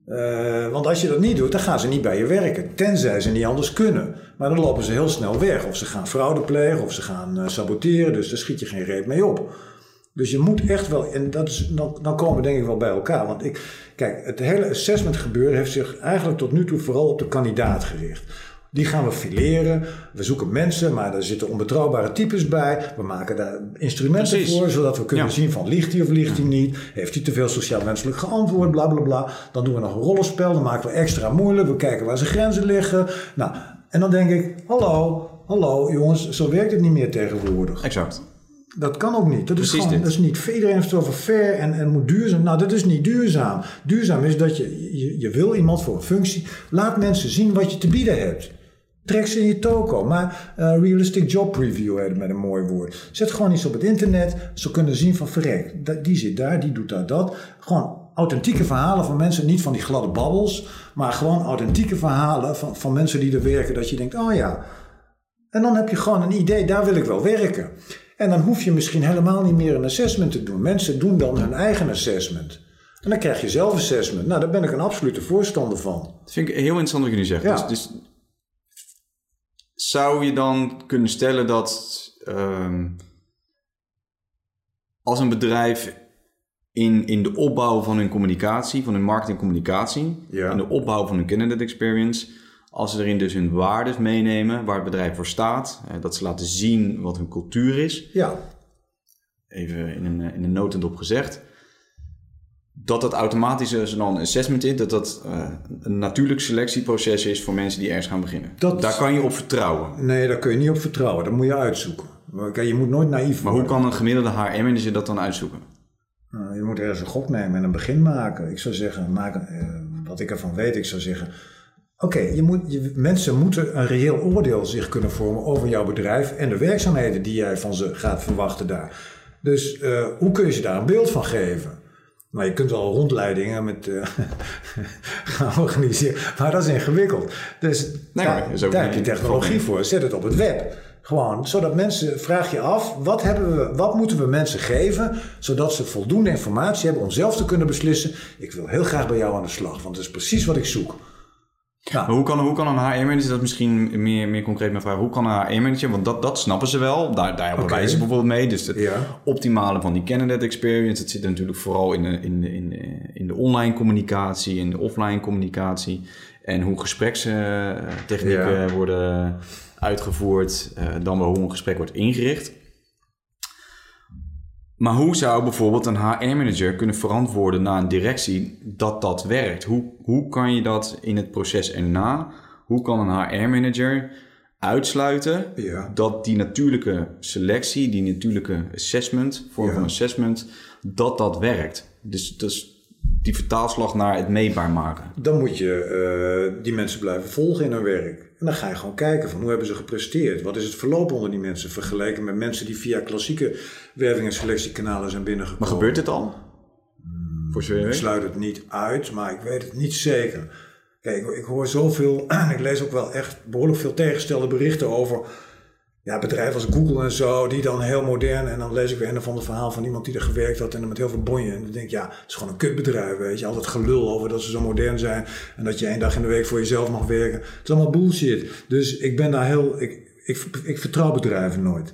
Speaker 2: Uh, want als je dat niet doet, dan gaan ze niet bij je werken. Tenzij ze niet anders kunnen. Maar dan lopen ze heel snel weg. Of ze gaan fraude plegen, of ze gaan uh, saboteren. Dus daar schiet je geen reet mee op. Dus je moet echt wel, en dat is, dan, dan komen we denk ik wel bij elkaar. Want ik, kijk, het hele assessment gebeuren heeft zich eigenlijk tot nu toe vooral op de kandidaat gericht. Die gaan we fileren. We zoeken mensen, maar daar zitten onbetrouwbare types bij. We maken daar instrumenten
Speaker 1: Precies.
Speaker 2: voor, zodat we kunnen
Speaker 1: Ja.
Speaker 2: zien van liegt hij of liegt hij niet. Heeft hij te veel sociaal-wenselijk geantwoord, bla bla bla. Dan doen we nog een rollenspel, dan maken we extra moeilijk. We kijken waar zijn grenzen liggen. Nou, en dan denk ik, hallo, hallo jongens, zo werkt het niet meer tegenwoordig.
Speaker 1: Exact.
Speaker 2: Dat kan ook niet. Dat is gewoon,
Speaker 1: dit.
Speaker 2: dat is niet. Iedereen heeft het over fair en, en moet duurzaam. Nou, dat is niet duurzaam. Duurzaam is dat je, je, je wil iemand voor een functie. Laat mensen zien wat je te bieden hebt. Trek ze in je toko. Maar eh, realistic job heet het met een mooi woord. Zet gewoon iets op het internet. Ze kunnen zien van verrek. Die zit daar, die doet daar dat. Gewoon authentieke verhalen van mensen. Niet van die gladde babbels. Maar gewoon authentieke verhalen van, van mensen die er werken. Dat je denkt, oh ja, en dan heb je gewoon een idee, daar wil ik wel werken. En dan hoef je misschien helemaal niet meer een assessment te doen. Mensen doen dan hun eigen assessment. En dan krijg je zelf assessment. Nou, daar ben ik een absolute voorstander van.
Speaker 1: Dat vind ik heel interessant wat jullie zeggen.
Speaker 2: Ja.
Speaker 1: Dus, dus zou je dan kunnen stellen dat ehm, als een bedrijf in, in de opbouw van hun communicatie, van hun marketing en communicatie,
Speaker 2: Ja.
Speaker 1: in de opbouw van hun candidate experience, als ze erin dus hun waardes meenemen, waar het bedrijf voor staat, dat ze laten zien wat hun cultuur is,
Speaker 2: Ja,
Speaker 1: even in een, in een notendop gezegd, dat dat automatisch een assessment is, dat dat eh, een natuurlijk selectieproces is voor mensen die ergens gaan beginnen.
Speaker 2: Dat-
Speaker 1: Daar kan je op vertrouwen.
Speaker 2: nee, daar kun je niet op vertrouwen. Dat moet je uitzoeken. Je moet nooit naïef
Speaker 1: Maar hoe
Speaker 2: worden.
Speaker 1: kan een gemiddelde HR-manager dat dan uitzoeken?
Speaker 2: Nou, je moet ergens een gok nemen en een begin maken. Ik zou zeggen, maak, eh, wat ik ervan weet, ik zou zeggen... Oké, je moet, je, mensen moeten een reëel oordeel zich kunnen vormen over jouw bedrijf... en de werkzaamheden die jij van ze gaat verwachten daar. Dus eh, hoe kun je ze daar een beeld van geven? Nou, je kunt wel rondleidingen met eh, [LAUGHS] gaan organiseren, maar dat is ingewikkeld. Dus
Speaker 1: Nee,
Speaker 2: daar,
Speaker 1: maar is ook
Speaker 2: daar
Speaker 1: niet-
Speaker 2: heb je technologie voor. Zet het op het web. Gewoon, zodat mensen, vraag je af, wat, hebben we, wat moeten we mensen geven, zodat ze voldoende informatie hebben om zelf te kunnen beslissen, ik wil heel graag bij jou aan de slag, want dat is precies wat ik zoek.
Speaker 1: Maar hoe kan, hoe kan een HR-manager, dat is misschien meer, meer concreet mijn vraag, hoe kan een HR-manager, want dat, dat snappen ze wel, daar, daar wij ze bijvoorbeeld mee, dus het
Speaker 2: Ja.
Speaker 1: optimale van die candidate experience, dat zit natuurlijk vooral in de, in, de, in, de, in de online communicatie, in de offline communicatie en hoe gesprekstechnieken
Speaker 2: Ja.
Speaker 1: worden uitgevoerd, eh, dan wel hoe een gesprek wordt ingericht. Maar hoe zou bijvoorbeeld een HR-manager kunnen verantwoorden naar een directie dat dat werkt? Hoe, hoe kan je dat in het proces erna, hoe kan een HR-manager uitsluiten
Speaker 2: Ja.
Speaker 1: dat die natuurlijke selectie, die natuurlijke assessment, vorm
Speaker 2: Ja.
Speaker 1: van assessment, dat dat werkt? Dus, dus die vertaalslag naar het meetbaar maken.
Speaker 2: Dan moet je eh, die mensen blijven volgen in hun werk. En dan ga je gewoon kijken van hoe hebben ze gepresteerd? Wat is het verloop onder die mensen vergeleken met mensen die via klassieke werving- en selectiekanalen zijn binnengekomen?
Speaker 1: Maar gebeurt dit al? Voor zover je
Speaker 2: Ik sluit het niet uit, maar ik weet het niet zeker. Kijk, ik, ik hoor zoveel, en [CLEARS THROAT] ik lees ook wel echt behoorlijk veel tegenstelde berichten over ja, bedrijven als Google en zo, die dan heel modern, en dan lees ik weer een of ander verhaal van iemand die er gewerkt had en dan met heel veel bonje. En dan denk ik, ja, het is gewoon een kutbedrijf, weet je. Altijd gelul over dat ze zo modern zijn en dat je één dag in de week voor jezelf mag werken. Het is allemaal bullshit. Dus ik ben daar heel, ik, ik, ik vertrouw bedrijven nooit.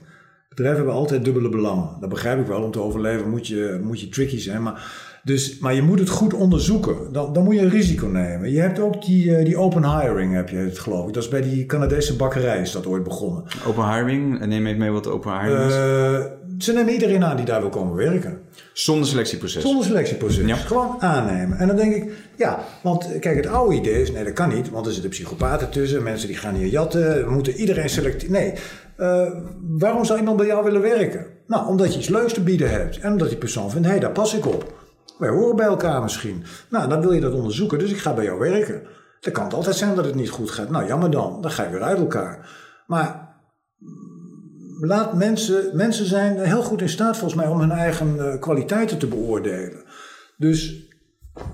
Speaker 2: Bedrijven hebben altijd dubbele belangen. Dat begrijp ik wel. Om te overleven moet je, moet je tricky zijn. Maar, dus, maar je moet het goed onderzoeken. Dan, dan moet je een risico nemen. Je hebt ook die, eh, die open hiring, heb je het geloof ik. Dat is bij die Canadese bakkerij is dat ooit begonnen.
Speaker 1: Open hiring, neem even mee wat open hiring is.
Speaker 2: Eh, ze nemen iedereen aan die daar wil komen werken.
Speaker 1: Zonder selectieproces.
Speaker 2: Zonder selectieproces.
Speaker 1: Ja.
Speaker 2: Gewoon aannemen. En dan denk ik, ja, want kijk, het oude idee is, nee, dat kan niet, want er zitten psychopaten tussen, mensen die gaan hier jatten, we moeten iedereen selecteren. Nee, eh, waarom zou iemand bij jou willen werken? Nou, omdat je iets leuks te bieden hebt en omdat die persoon vindt, hé, hey, daar pas ik op. Wij horen bij elkaar misschien. Nou, dan wil je dat onderzoeken, dus ik ga bij jou werken. Dan kan altijd zijn dat het niet goed gaat. Nou, jammer dan, dan ga je weer uit elkaar. Maar laat mensen, mensen zijn heel goed in staat volgens mij om hun eigen eh, kwaliteiten te beoordelen. Dus,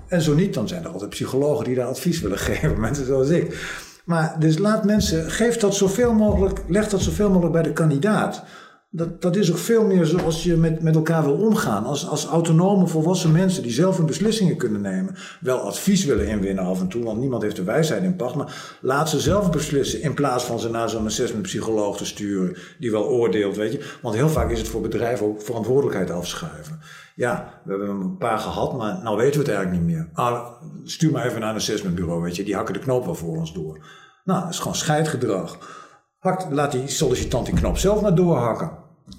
Speaker 2: en zo niet, dan zijn er altijd psychologen die daar advies willen [LAUGHS] geven, mensen zoals ik. Maar dus laat mensen, geef dat zoveel mogelijk, leg dat zoveel mogelijk bij de kandidaat. Dat, dat is ook veel meer zoals je met, met elkaar wil omgaan. Als, als autonome volwassen mensen die zelf hun beslissingen kunnen nemen. Wel advies willen inwinnen af en toe, want niemand heeft de wijsheid in pacht. Maar laat ze zelf beslissen in plaats van ze naar zo'n assessmentpsycholoog te sturen. Die wel oordeelt, weet je. Want heel vaak is het voor bedrijven ook verantwoordelijkheid afschuiven. Ja, we hebben een paar gehad, maar nou weten we het eigenlijk niet meer. Ah, stuur maar even naar een assessmentbureau, weet je. Die hakken de knoop wel voor ons door. Nou, dat is gewoon scheidgedrag. Hakt, laat die sollicitant die knop zelf maar doorhakken.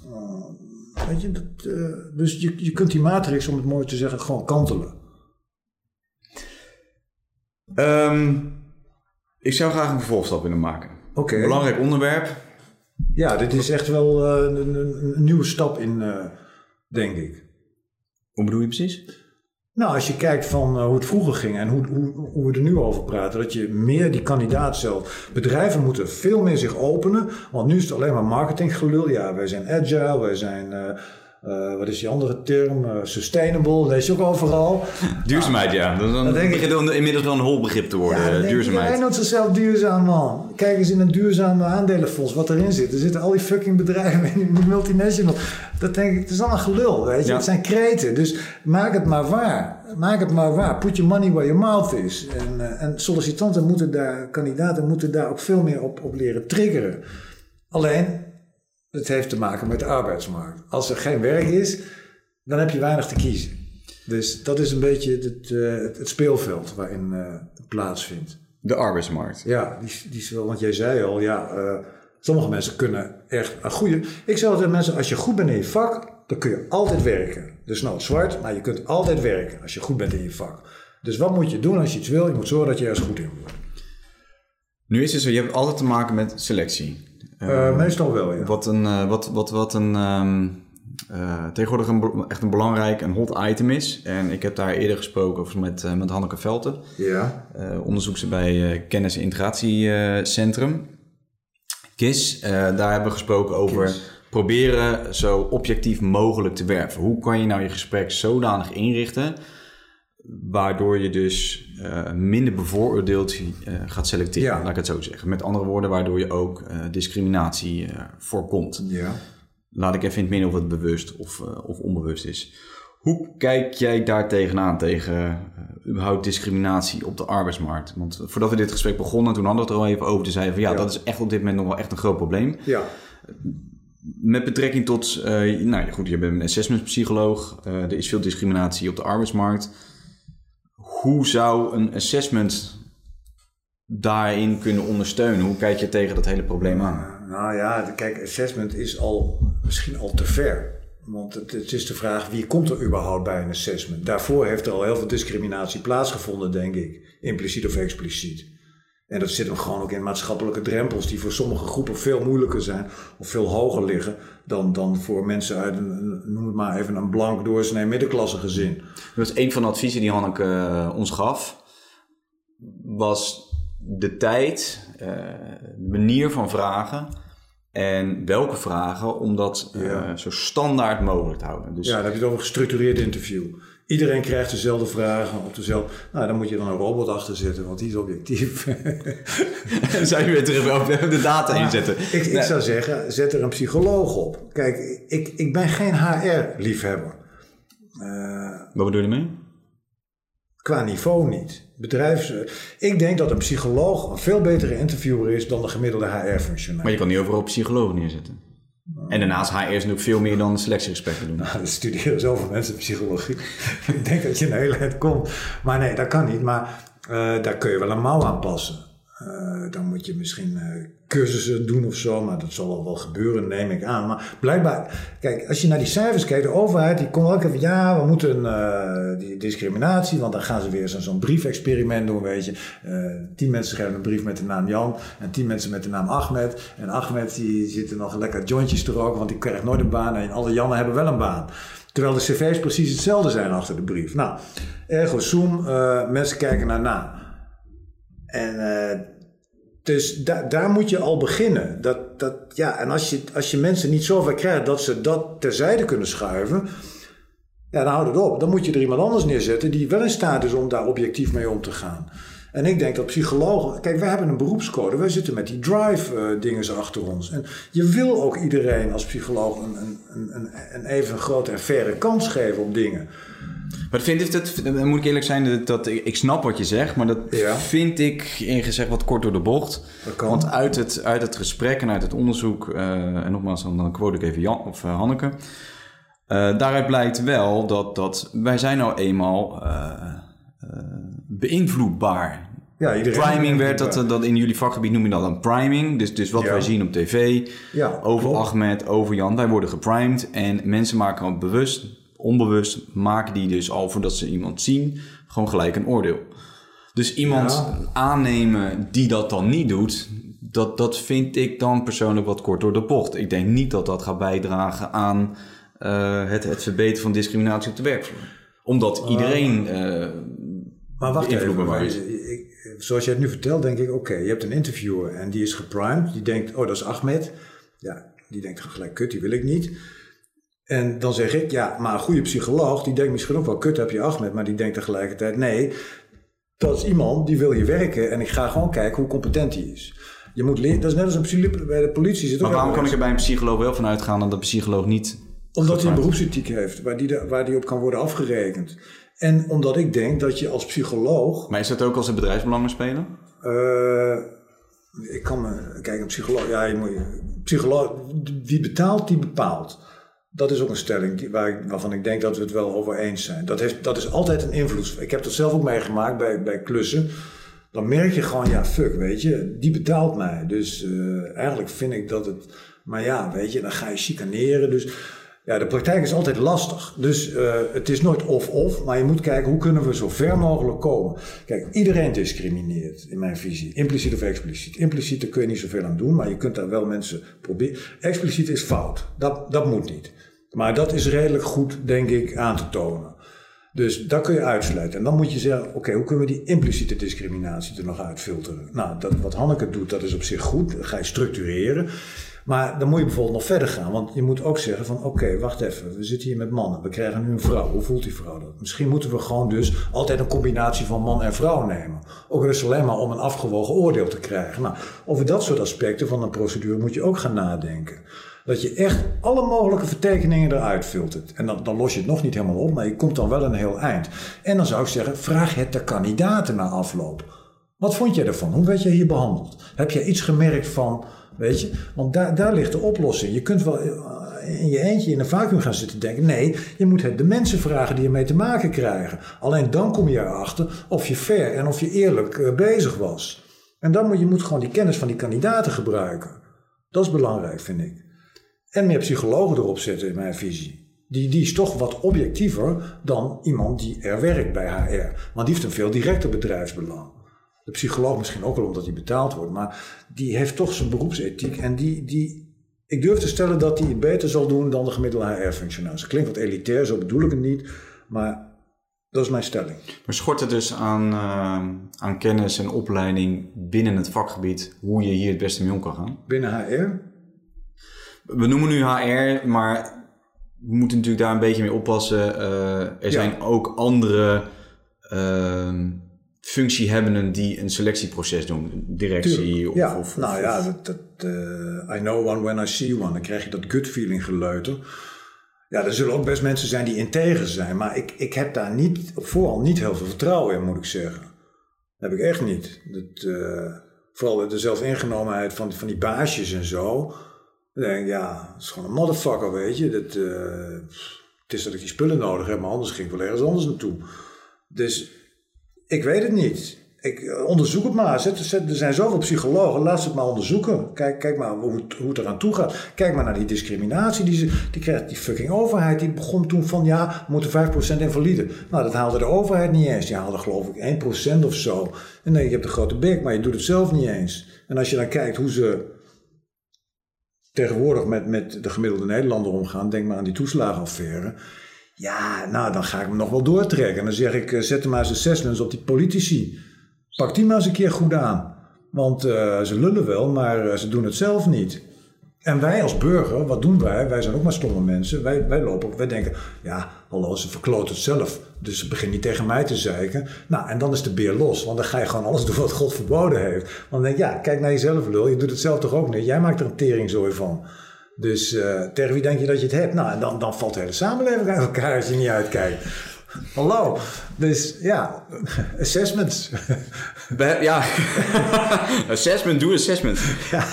Speaker 2: Uh, weet je, dat, uh, dus je, je kunt die matrix, om het mooi te zeggen, gewoon kantelen.
Speaker 1: Um, ik zou graag een vervolgstap willen maken.
Speaker 2: Oké. Okay.
Speaker 1: Belangrijk onderwerp.
Speaker 2: Ja, dit is echt wel uh, een, een, een, nieuwe stap in, denk ik.
Speaker 1: Hoe bedoel je precies?
Speaker 2: Nou, als je kijkt van uh, hoe het vroeger ging en hoe, hoe, hoe, we er nu over praten, dat je meer die kandidaat zelf. Bedrijven moeten veel meer zich openen, want nu is het alleen maar marketinggelul. Ja, wij zijn agile, wij zijn. Uh, uh, wat is die andere term? Uh, sustainable, lees je ook overal. [LAUGHS]
Speaker 1: Duurzaamheid, ja. Dat, dan
Speaker 2: denk
Speaker 1: begint het inmiddels wel een hol begrip te worden,
Speaker 2: ja,
Speaker 1: duurzaamheid.
Speaker 2: Hij noemt zichzelf duurzaam, man. Kijk eens in een duurzame aandelenfonds wat erin zit. Er zitten al die fucking bedrijven in die multinationals. Dat denk ik, het is allemaal gelul, weet je. Ja. Het zijn kreten, dus maak het maar waar. Maak het maar waar. Put your money where your mouth is. En, uh, en sollicitanten moeten daar, kandidaten moeten daar ook veel meer op, op leren triggeren. Alleen, het heeft te maken met de arbeidsmarkt. Als er geen werk is, dan heb je weinig te kiezen. Dus dat is een beetje het, uh, het, het speelveld waarin uh, het plaatsvindt.
Speaker 1: De arbeidsmarkt.
Speaker 2: Ja, die, die is wel, want jij zei al, ja, uh, sommige mensen kunnen echt een goede. Ik zeg altijd mensen, als je goed bent in je vak, dan kun je altijd werken. Dus nou zwart, maar je kunt altijd werken als je goed bent in je vak. Dus wat moet je doen als je iets wil? Je moet zorgen dat je ergens goed in wordt.
Speaker 1: Nu is het zo, je hebt altijd te maken met selectie.
Speaker 2: Uh, meestal wel, ja.
Speaker 1: Wat een, uh, wat, wat, wat een um, uh, tegenwoordig een, echt een belangrijk en hot item is. En ik heb daar eerder gesproken over met, met Hanneke Velten.
Speaker 2: Ja.
Speaker 1: onderzoekster bij Kennis- en Integratiecentrum. KIS. daar hebben we gesproken over proberen zo objectief mogelijk te werven. Hoe kan je nou je gesprek zodanig inrichten waardoor je dus uh, minder bevooroordeeld uh, gaat selecteren, ja. laat ik het zo zeggen. Met andere woorden, waardoor je ook uh, discriminatie voorkomt.
Speaker 2: Ja.
Speaker 1: Laat ik even in het midden of het bewust of, of onbewust is. Hoe kijk jij daar tegenaan, tegen überhaupt discriminatie op de arbeidsmarkt? Want voordat we dit gesprek begonnen, toen hadden we het er al even over. te zeiden van ja, ja, dat is echt op dit moment nog wel echt een groot probleem.
Speaker 2: Ja.
Speaker 1: Met betrekking tot, nou goed, je bent een assessmentpsycholoog. er is veel discriminatie op de arbeidsmarkt hoe zou een assessment daarin kunnen ondersteunen? Hoe kijk je tegen dat hele probleem aan?
Speaker 2: Nou ja, kijk, assessment is al misschien al te ver. Want het, het, is de vraag, wie komt er überhaupt bij een assessment? Daarvoor heeft er al heel veel discriminatie plaatsgevonden, denk ik. Impliciet of expliciet. En dat zit hem gewoon ook in maatschappelijke drempels, die voor sommige groepen veel moeilijker zijn of veel hoger liggen dan, dan voor mensen uit een, noem het maar even, een blank doorsnee middenklasse gezin.
Speaker 1: Dat was een van de adviezen die Hanneke uh, ons gaf, was de tijd, uh, de manier van vragen en welke vragen om dat uh, ja. zo standaard mogelijk te houden.
Speaker 2: Dus, ja, dan heb je het over een gestructureerd interview. Iedereen krijgt dezelfde vragen op dezelfde. Nou, dan moet je dan een robot achter zetten, want die is objectief. [LAUGHS]
Speaker 1: en zou je weer terug op de data inzetten?
Speaker 2: Ik, ik nee. zou zeggen, zet er een psycholoog op. Kijk, ik, ik ben geen HR-liefhebber.
Speaker 1: Uh, Wat bedoel je mee?
Speaker 2: Qua niveau niet. Bedrijfs. Ik denk dat een psycholoog een veel betere interviewer is dan de gemiddelde HR-functionaris.
Speaker 1: Maar je kan niet overal psycholoog neerzetten. En daarnaast HR is natuurlijk veel meer dan selectiegesprekken doen.
Speaker 2: Nou, er studeren zoveel mensen psychologie. [LAUGHS] ik denk dat je een hele tijd komt. Maar nee, dat kan niet. Maar uh, daar kun je wel een mouw aan passen. Uh, dan moet je misschien uh, cursussen doen of zo, maar dat zal wel, wel gebeuren, neem ik aan. Maar blijkbaar, kijk, als je naar die cijfers kijkt, de overheid die komt ook even, ja, we moeten uh, die discriminatie, want dan gaan ze weer zo'n zo briefexperiment doen, weet je. tien mensen schrijven een brief met de naam Jan en tien mensen met de naam Ahmed. En Ahmed die zitten nog lekker jointjes te roken, want die krijgt nooit een baan en alle Jannen hebben wel een baan. Terwijl de cv's precies hetzelfde zijn achter de brief. Nou, ergo zoom, mensen kijken naar na. En uh, dus da daar moet je al beginnen. Dat, dat, ja, en als je, als je mensen niet zover krijgt dat ze dat terzijde kunnen schuiven, ja, dan houd het op. Dan moet je er iemand anders neerzetten die wel in staat is om daar objectief mee om te gaan. En ik denk dat psychologen. Kijk, wij hebben een beroepscode. Wij zitten met die drive-dingen uh, achter ons. En je wil ook iedereen als psycholoog een, een, een, een even grote en faire kans geven op dingen.
Speaker 1: Maar vind ik dat, dan moet ik eerlijk zijn, dat, dat ik, snap wat je zegt, maar dat ja. vind ik ingezegd wat kort door de bocht. Want uit het, uit het gesprek en uit het onderzoek, uh, en nogmaals, dan quote ik even Jan of uh, Hanneke. Uh, daaruit blijkt wel dat, dat wij zijn nou eenmaal beïnvloedbaar. Ja, priming werd dat, dat in jullie vakgebied noem je dat een priming. Dus, dus wat wij zien op tv ja, over klopt. Ahmed, over Jan, wij worden geprimed en mensen maken bewust, onbewust, maken die dus al voordat ze iemand zien, gewoon gelijk een oordeel. Dus iemand aannemen die dat dan niet doet, dat, dat vind ik dan persoonlijk wat kort door de bocht. Ik denk niet dat dat gaat bijdragen aan uh, het, het verbeteren van discriminatie op de werkvloer. Omdat iedereen uh,
Speaker 2: maar wacht even, ik, zoals je het nu vertelt, denk ik, oké, je hebt een interviewer en die is geprimed. Die denkt, oh, dat is Ahmed. Ja, die denkt gelijk, kut, die wil ik niet. En dan zeg ik, ja, maar een goede psycholoog, die denkt misschien ook wel, kut, heb je Ahmed. Maar die denkt tegelijkertijd, nee, dat is iemand die wil hier werken en ik ga gewoon kijken hoe competent hij is. Je moet leren, dat is net als een bij de politie zit
Speaker 1: Maar waarom kan ik er bij een psycholoog wel van uitgaan dat de psycholoog niet...
Speaker 2: Omdat hij een beroepsethiek heeft, waar die, waar die op kan worden afgerekend. En omdat ik denk dat je als psycholoog.
Speaker 1: Maar is dat ook als er bedrijfsbelangen spelen?
Speaker 2: Uh, ik kan me. Kijk, een psycholoog. Ja, je moet, psycholoog. Wie betaalt, die bepaalt. Dat is ook een stelling die, waar, waarvan ik denk dat we het wel over eens zijn. Dat, heeft, dat is altijd een invloed. Ik heb dat zelf ook meegemaakt bij, bij klussen. Dan merk je gewoon, ja, fuck, weet je, die betaalt mij. Dus uh, eigenlijk vind ik dat het. Maar ja, weet je, dan ga je chicaneren. Dus ja, de praktijk is altijd lastig. Dus uh, het is nooit of-of, maar je moet kijken hoe kunnen we zo ver mogelijk komen. Kijk, iedereen discrimineert in mijn visie, impliciet of expliciet. Impliciet, daar kun je niet zoveel aan doen, maar je kunt daar wel mensen proberen. Expliciet is fout, dat, dat moet niet. Maar dat is redelijk goed, denk ik, aan te tonen. Dus dat kun je uitsluiten. En dan moet je zeggen, oké, hoe kunnen we die impliciete discriminatie er nog uitfilteren? Nou, dat, wat Hanneke doet, dat is op zich goed. Dat ga je structureren. Maar dan moet je bijvoorbeeld nog verder gaan. Want je moet ook zeggen van oké, wacht even. We zitten hier met mannen. We krijgen nu een vrouw. Hoe voelt die vrouw dat? Misschien moeten we gewoon dus altijd een combinatie van man en vrouw nemen. Ook dus alleen maar om een afgewogen oordeel te krijgen. Nou, over dat soort aspecten van een procedure moet je ook gaan nadenken. Dat je echt alle mogelijke vertekeningen eruit filtert. En dan, dan los je het nog niet helemaal op, maar je komt dan wel een heel eind. En dan zou ik zeggen, vraag het de kandidaten na afloop. Wat vond jij ervan? Hoe werd je hier behandeld? Heb je iets gemerkt van Weet je? Want daar, daar ligt de oplossing. Je kunt wel eh, in je eentje in een vacuüm gaan zitten denken. Nee, je moet de mensen vragen die ermee te maken krijgen. Alleen dan kom je erachter of je fair en of je eerlijk eh, bezig was. En dan moet je moet gewoon die kennis van die kandidaten gebruiken. Dat is belangrijk, vind ik. En meer psychologen erop zetten in mijn visie. Die, die is toch wat objectiever dan iemand die er werkt bij HR. Want die heeft een veel directer bedrijfsbelang. De psycholoog misschien ook wel omdat hij betaald wordt, maar die heeft toch zijn beroepsethiek en die, die, ik durf te stellen dat hij het beter zal doen dan de gemiddelde HR-functionaris. Klinkt wat elitair, zo bedoel ik het niet, maar dat is mijn stelling.
Speaker 1: Maar schort het dus aan, uh, aan kennis en opleiding binnen het vakgebied hoe je hier het beste mee om kan gaan?
Speaker 2: Binnen HR?
Speaker 1: We noemen nu HR, maar we moeten natuurlijk daar een beetje mee oppassen. Uh, er zijn ook andere. Uh, functiehebbenden die een selectieproces doen, directie of,
Speaker 2: ja.
Speaker 1: of,
Speaker 2: Nou ja, dat, dat uh, I know one when I see one. Dan krijg je dat gut feeling geleuter. Ja, er zullen ook best mensen zijn die integer zijn, maar ik, ik heb daar niet, vooral niet heel veel vertrouwen in, moet ik zeggen. Dat heb ik echt niet. Dat, uh, vooral de zelfingenomenheid van, van die baasjes en zo. Dan denk ik, ja, dat is gewoon een motherfucker, weet je. Dat, uh, het is dat ik die spullen nodig heb, maar anders ging ik wel ergens anders naartoe. Dus ik weet het niet. Ik eh, onderzoek het maar. Er zijn zoveel psychologen. Laat ze het maar onderzoeken. Kijk, kijk maar hoe, hoe het eraan toe gaat. Kijk maar naar die discriminatie. Die, ze, die die fucking overheid. Die begon toen van ja, we moeten 5% invalide. Nou, dat haalde de overheid niet eens. Die haalde geloof ik 1% of zo. En nee, je hebt een grote bek, maar je doet het zelf niet eens. En als je dan kijkt hoe ze tegenwoordig met, met de gemiddelde Nederlander omgaan. Denk maar aan die toeslagenaffaire. Ja, nou, dan ga ik hem nog wel doortrekken. En dan zeg ik, eh, zet er maar eens assessments op die politici. Pak die maar eens een keer goed aan. Want uh, ze lullen wel, maar uh, ze doen het zelf niet. En wij als burger, wat doen wij? Wij zijn ook maar stomme mensen. Wij, wij lopen op, wij denken, ja, hallo, ze verkloot het zelf. Dus ze begint niet tegen mij te zeiken. Nou, en dan is de beer los. Want dan ga je gewoon alles doen wat God verboden heeft. Want dan denk ja, kijk naar jezelf, lul. Je doet het zelf toch ook niet? Jij maakt er een teringzooi van. Dus uh, tegen wie denk je dat je het hebt? Nou, en dan, dan valt de hele samenleving uit elkaar als je niet uitkijkt. Hallo. Dus ja, [LAUGHS] assessments. [LAUGHS]
Speaker 1: Ja, [LAUGHS] assessment, doe assessment. Ja,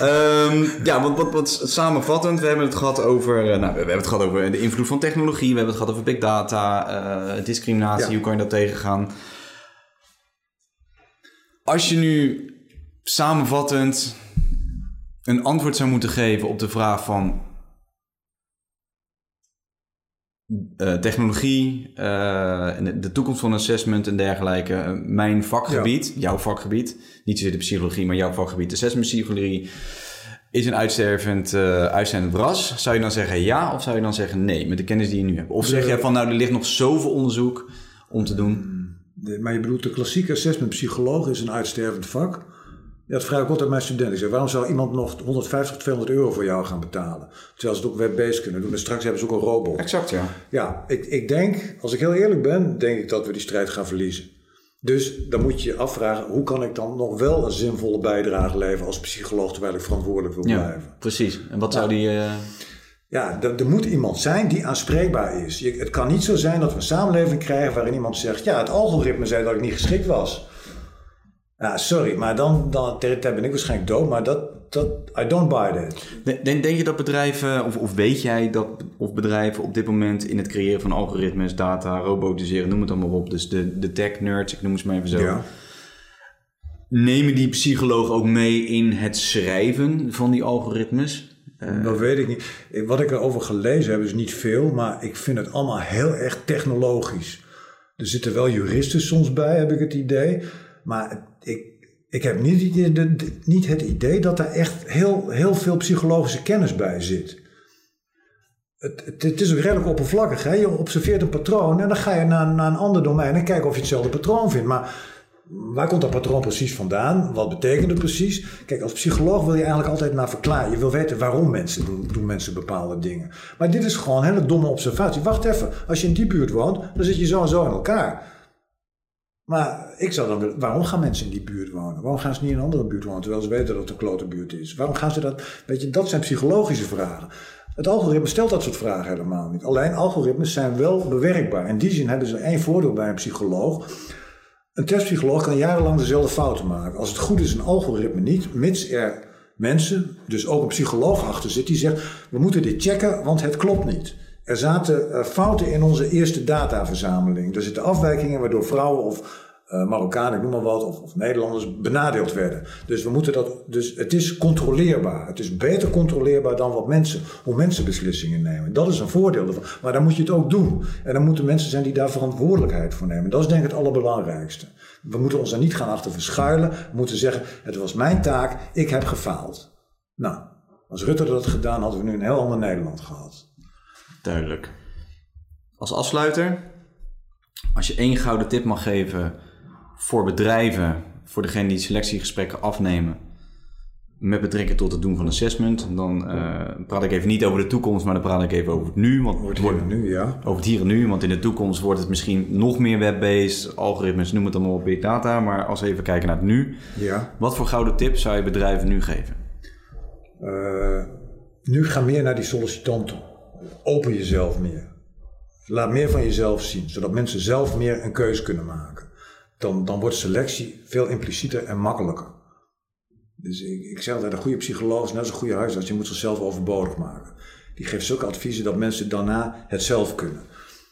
Speaker 1: um, ja wat, wat, wat, samenvattend, we hebben het gehad over, nou, we hebben het gehad over de invloed van technologie, we hebben het gehad over big data, uh, discriminatie, hoe kan je dat tegengaan? Als je nu samenvattend een antwoord zou moeten geven op de vraag van uh, technologie, uh, de toekomst van assessment en dergelijke. Uh, mijn vakgebied, jouw vakgebied, niet zozeer de psychologie, maar jouw vakgebied, de assessment psychologie, is een uitstervend, uitstervend ras. Zou je dan zeggen ja of zou je dan zeggen nee met de kennis die je nu hebt? Of zeg jij van nou, er ligt nog zoveel onderzoek om te doen?
Speaker 2: De, maar je bedoelt de klassieke assessment psycholoog is een uitstervend vak. Ja, dat vraag ik altijd aan mijn studenten. Ik zeg, waarom zou iemand nog 150, 200 euro voor jou gaan betalen? Terwijl ze het ook web-based kunnen doen. En straks hebben ze ook een robot.
Speaker 1: Exact, ja.
Speaker 2: Ja, ik, ik denk, als ik heel eerlijk ben, denk ik dat we die strijd gaan verliezen. Dus dan moet je je afvragen, hoe kan ik dan nog wel een zinvolle bijdrage leveren als psycholoog terwijl ik verantwoordelijk wil
Speaker 1: ja,
Speaker 2: blijven?
Speaker 1: Precies. En wat zou die... Uh...
Speaker 2: Ja, er, er, moet iemand zijn die aanspreekbaar is. Je, het kan niet zo zijn dat we een samenleving krijgen waarin iemand zegt, ja, het algoritme zei dat ik niet geschikt was. Ja, sorry, maar dan, dan ben ik waarschijnlijk dood, maar dat, dat, I don't buy that.
Speaker 1: Denk, denk je dat bedrijven, of, of weet jij dat of bedrijven op dit moment in het creëren van algoritmes, data, robotiseren, noem het allemaal op, dus de, de tech nerds, ik noem ze maar even zo, ja. nemen die psychologen ook mee in het schrijven van die algoritmes?
Speaker 2: Uh, dat weet ik niet. Wat ik erover gelezen heb is niet veel, maar ik vind het allemaal heel erg technologisch. Er zitten wel juristen soms bij, heb ik het idee. Maar ik, ik heb niet, niet het idee dat er echt heel, heel veel psychologische kennis bij zit. Het, het, het, is ook redelijk oppervlakkig. Hè? Je observeert een patroon en dan ga je naar, naar een ander domein en kijken of je hetzelfde patroon vindt. Maar waar komt dat patroon precies vandaan? Wat betekent het precies? Kijk, als psycholoog wil je eigenlijk altijd naar verklaren. Je wil weten waarom mensen doen, doen mensen bepaalde dingen. Maar dit is gewoon een hele domme observatie. Wacht even, als je in die buurt woont, dan zit je zo en zo in elkaar. Maar ik zou dan waarom gaan mensen in die buurt wonen? Waarom gaan ze niet in een andere buurt wonen, terwijl ze weten dat het een klote buurt is? Waarom gaan ze dat, weet je, dat zijn psychologische vragen. Het algoritme stelt dat soort vragen helemaal niet. Alleen algoritmes zijn wel bewerkbaar. In die zin hebben ze één voordeel bij een psycholoog. Een testpsycholoog kan jarenlang dezelfde fouten maken. Als het goed is, een algoritme niet, mits er mensen, dus ook een psycholoog achter zit, die zegt: we moeten dit checken, want het klopt niet. Er zaten uh, fouten in onze eerste dataverzameling. Er zitten afwijkingen waardoor vrouwen of uh, Marokkanen, ik noem maar wat, of, of, Nederlanders benadeeld werden. Dus we moeten dat, dus het is controleerbaar. Het is beter controleerbaar dan wat mensen, hoe mensen beslissingen nemen. Dat is een voordeel ervan. Maar dan moet je het ook doen. En dan moeten mensen zijn die daar verantwoordelijkheid voor nemen. Dat is denk ik het allerbelangrijkste. We moeten ons daar niet gaan achter verschuilen. We moeten zeggen, het was mijn taak, ik heb gefaald. Nou, als Rutte dat had gedaan, hadden we nu een heel ander Nederland gehad.
Speaker 1: Duidelijk. Als afsluiter, als je één gouden tip mag geven voor bedrijven, voor degene die selectiegesprekken afnemen, met betrekking tot het doen van assessment, dan uh, praat ik even niet over de toekomst, maar dan praat ik even over het nu. Want
Speaker 2: over het hier en nu, ja.
Speaker 1: Over het hier en nu, want in de toekomst wordt het misschien nog meer web-based, algoritmes, noem het allemaal op, big data. Maar als we even kijken naar het nu,
Speaker 2: ja.
Speaker 1: wat voor gouden tip zou je bedrijven nu geven?
Speaker 2: Uh, nu ga meer naar die sollicitanten. Open jezelf meer. Laat meer van jezelf zien, zodat mensen zelf meer een keuze kunnen maken. Dan, dan wordt selectie veel implicieter en makkelijker. Dus ik, ik zeg altijd, een goede psycholoog is net als een goede huisarts. Je moet zichzelf overbodig maken. Die geeft zulke adviezen dat mensen daarna het zelf kunnen.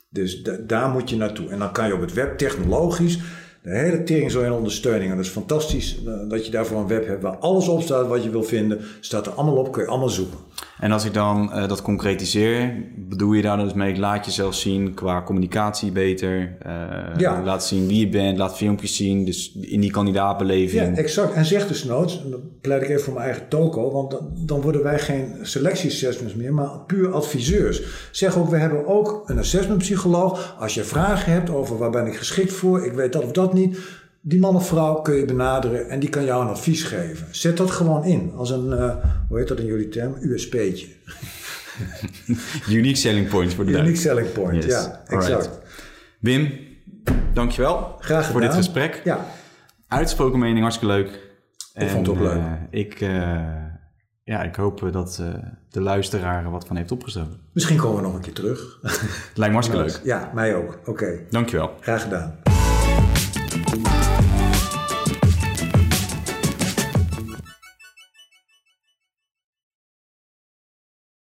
Speaker 2: Dus daar moet je naartoe. En dan kan je op het web technologisch de hele tering zo in ondersteuning. En dat is fantastisch eh, dat je daarvoor een web hebt waar alles op staat wat je wil vinden. Staat er allemaal op, kun je allemaal zoeken.
Speaker 1: En als ik dan uh, dat concretiseer, bedoel je daar dus mee, laat jezelf zien qua communicatie beter. Uh, ja. Laat zien wie je bent, laat filmpjes zien, dus in die kandidaatbeleving.
Speaker 2: Ja, exact. En zeg dus noods, dan pleit ik even voor mijn eigen toko, want dan, dan worden wij geen selectie-assessments meer, maar puur adviseurs. Zeg ook, we hebben ook een assessment psycholoog. Als je vragen hebt over waar ben ik geschikt voor, ik weet dat of dat niet Die man of vrouw kun je benaderen en die kan jou een advies geven. Zet dat gewoon in als een, uh, hoe heet dat in jullie term? USP'tje. [LAUGHS]
Speaker 1: Unique selling point voor de
Speaker 2: Unique selling point, yes. ja, exact. Alright.
Speaker 1: Wim, dankjewel
Speaker 2: Graag gedaan.
Speaker 1: voor dit gesprek.
Speaker 2: Ja.
Speaker 1: Uitsproken mening, hartstikke leuk.
Speaker 2: Ik en, vond het ook leuk. Uh,
Speaker 1: ik, uh, ja, ik hoop dat uh, de luisteraar wat van heeft opgestoken.
Speaker 2: Misschien komen we nog een keer terug. [LAUGHS]
Speaker 1: Lijkt me hartstikke leuk.
Speaker 2: Ja, mij ook. Oké. Okay.
Speaker 1: Dankjewel.
Speaker 2: Graag gedaan.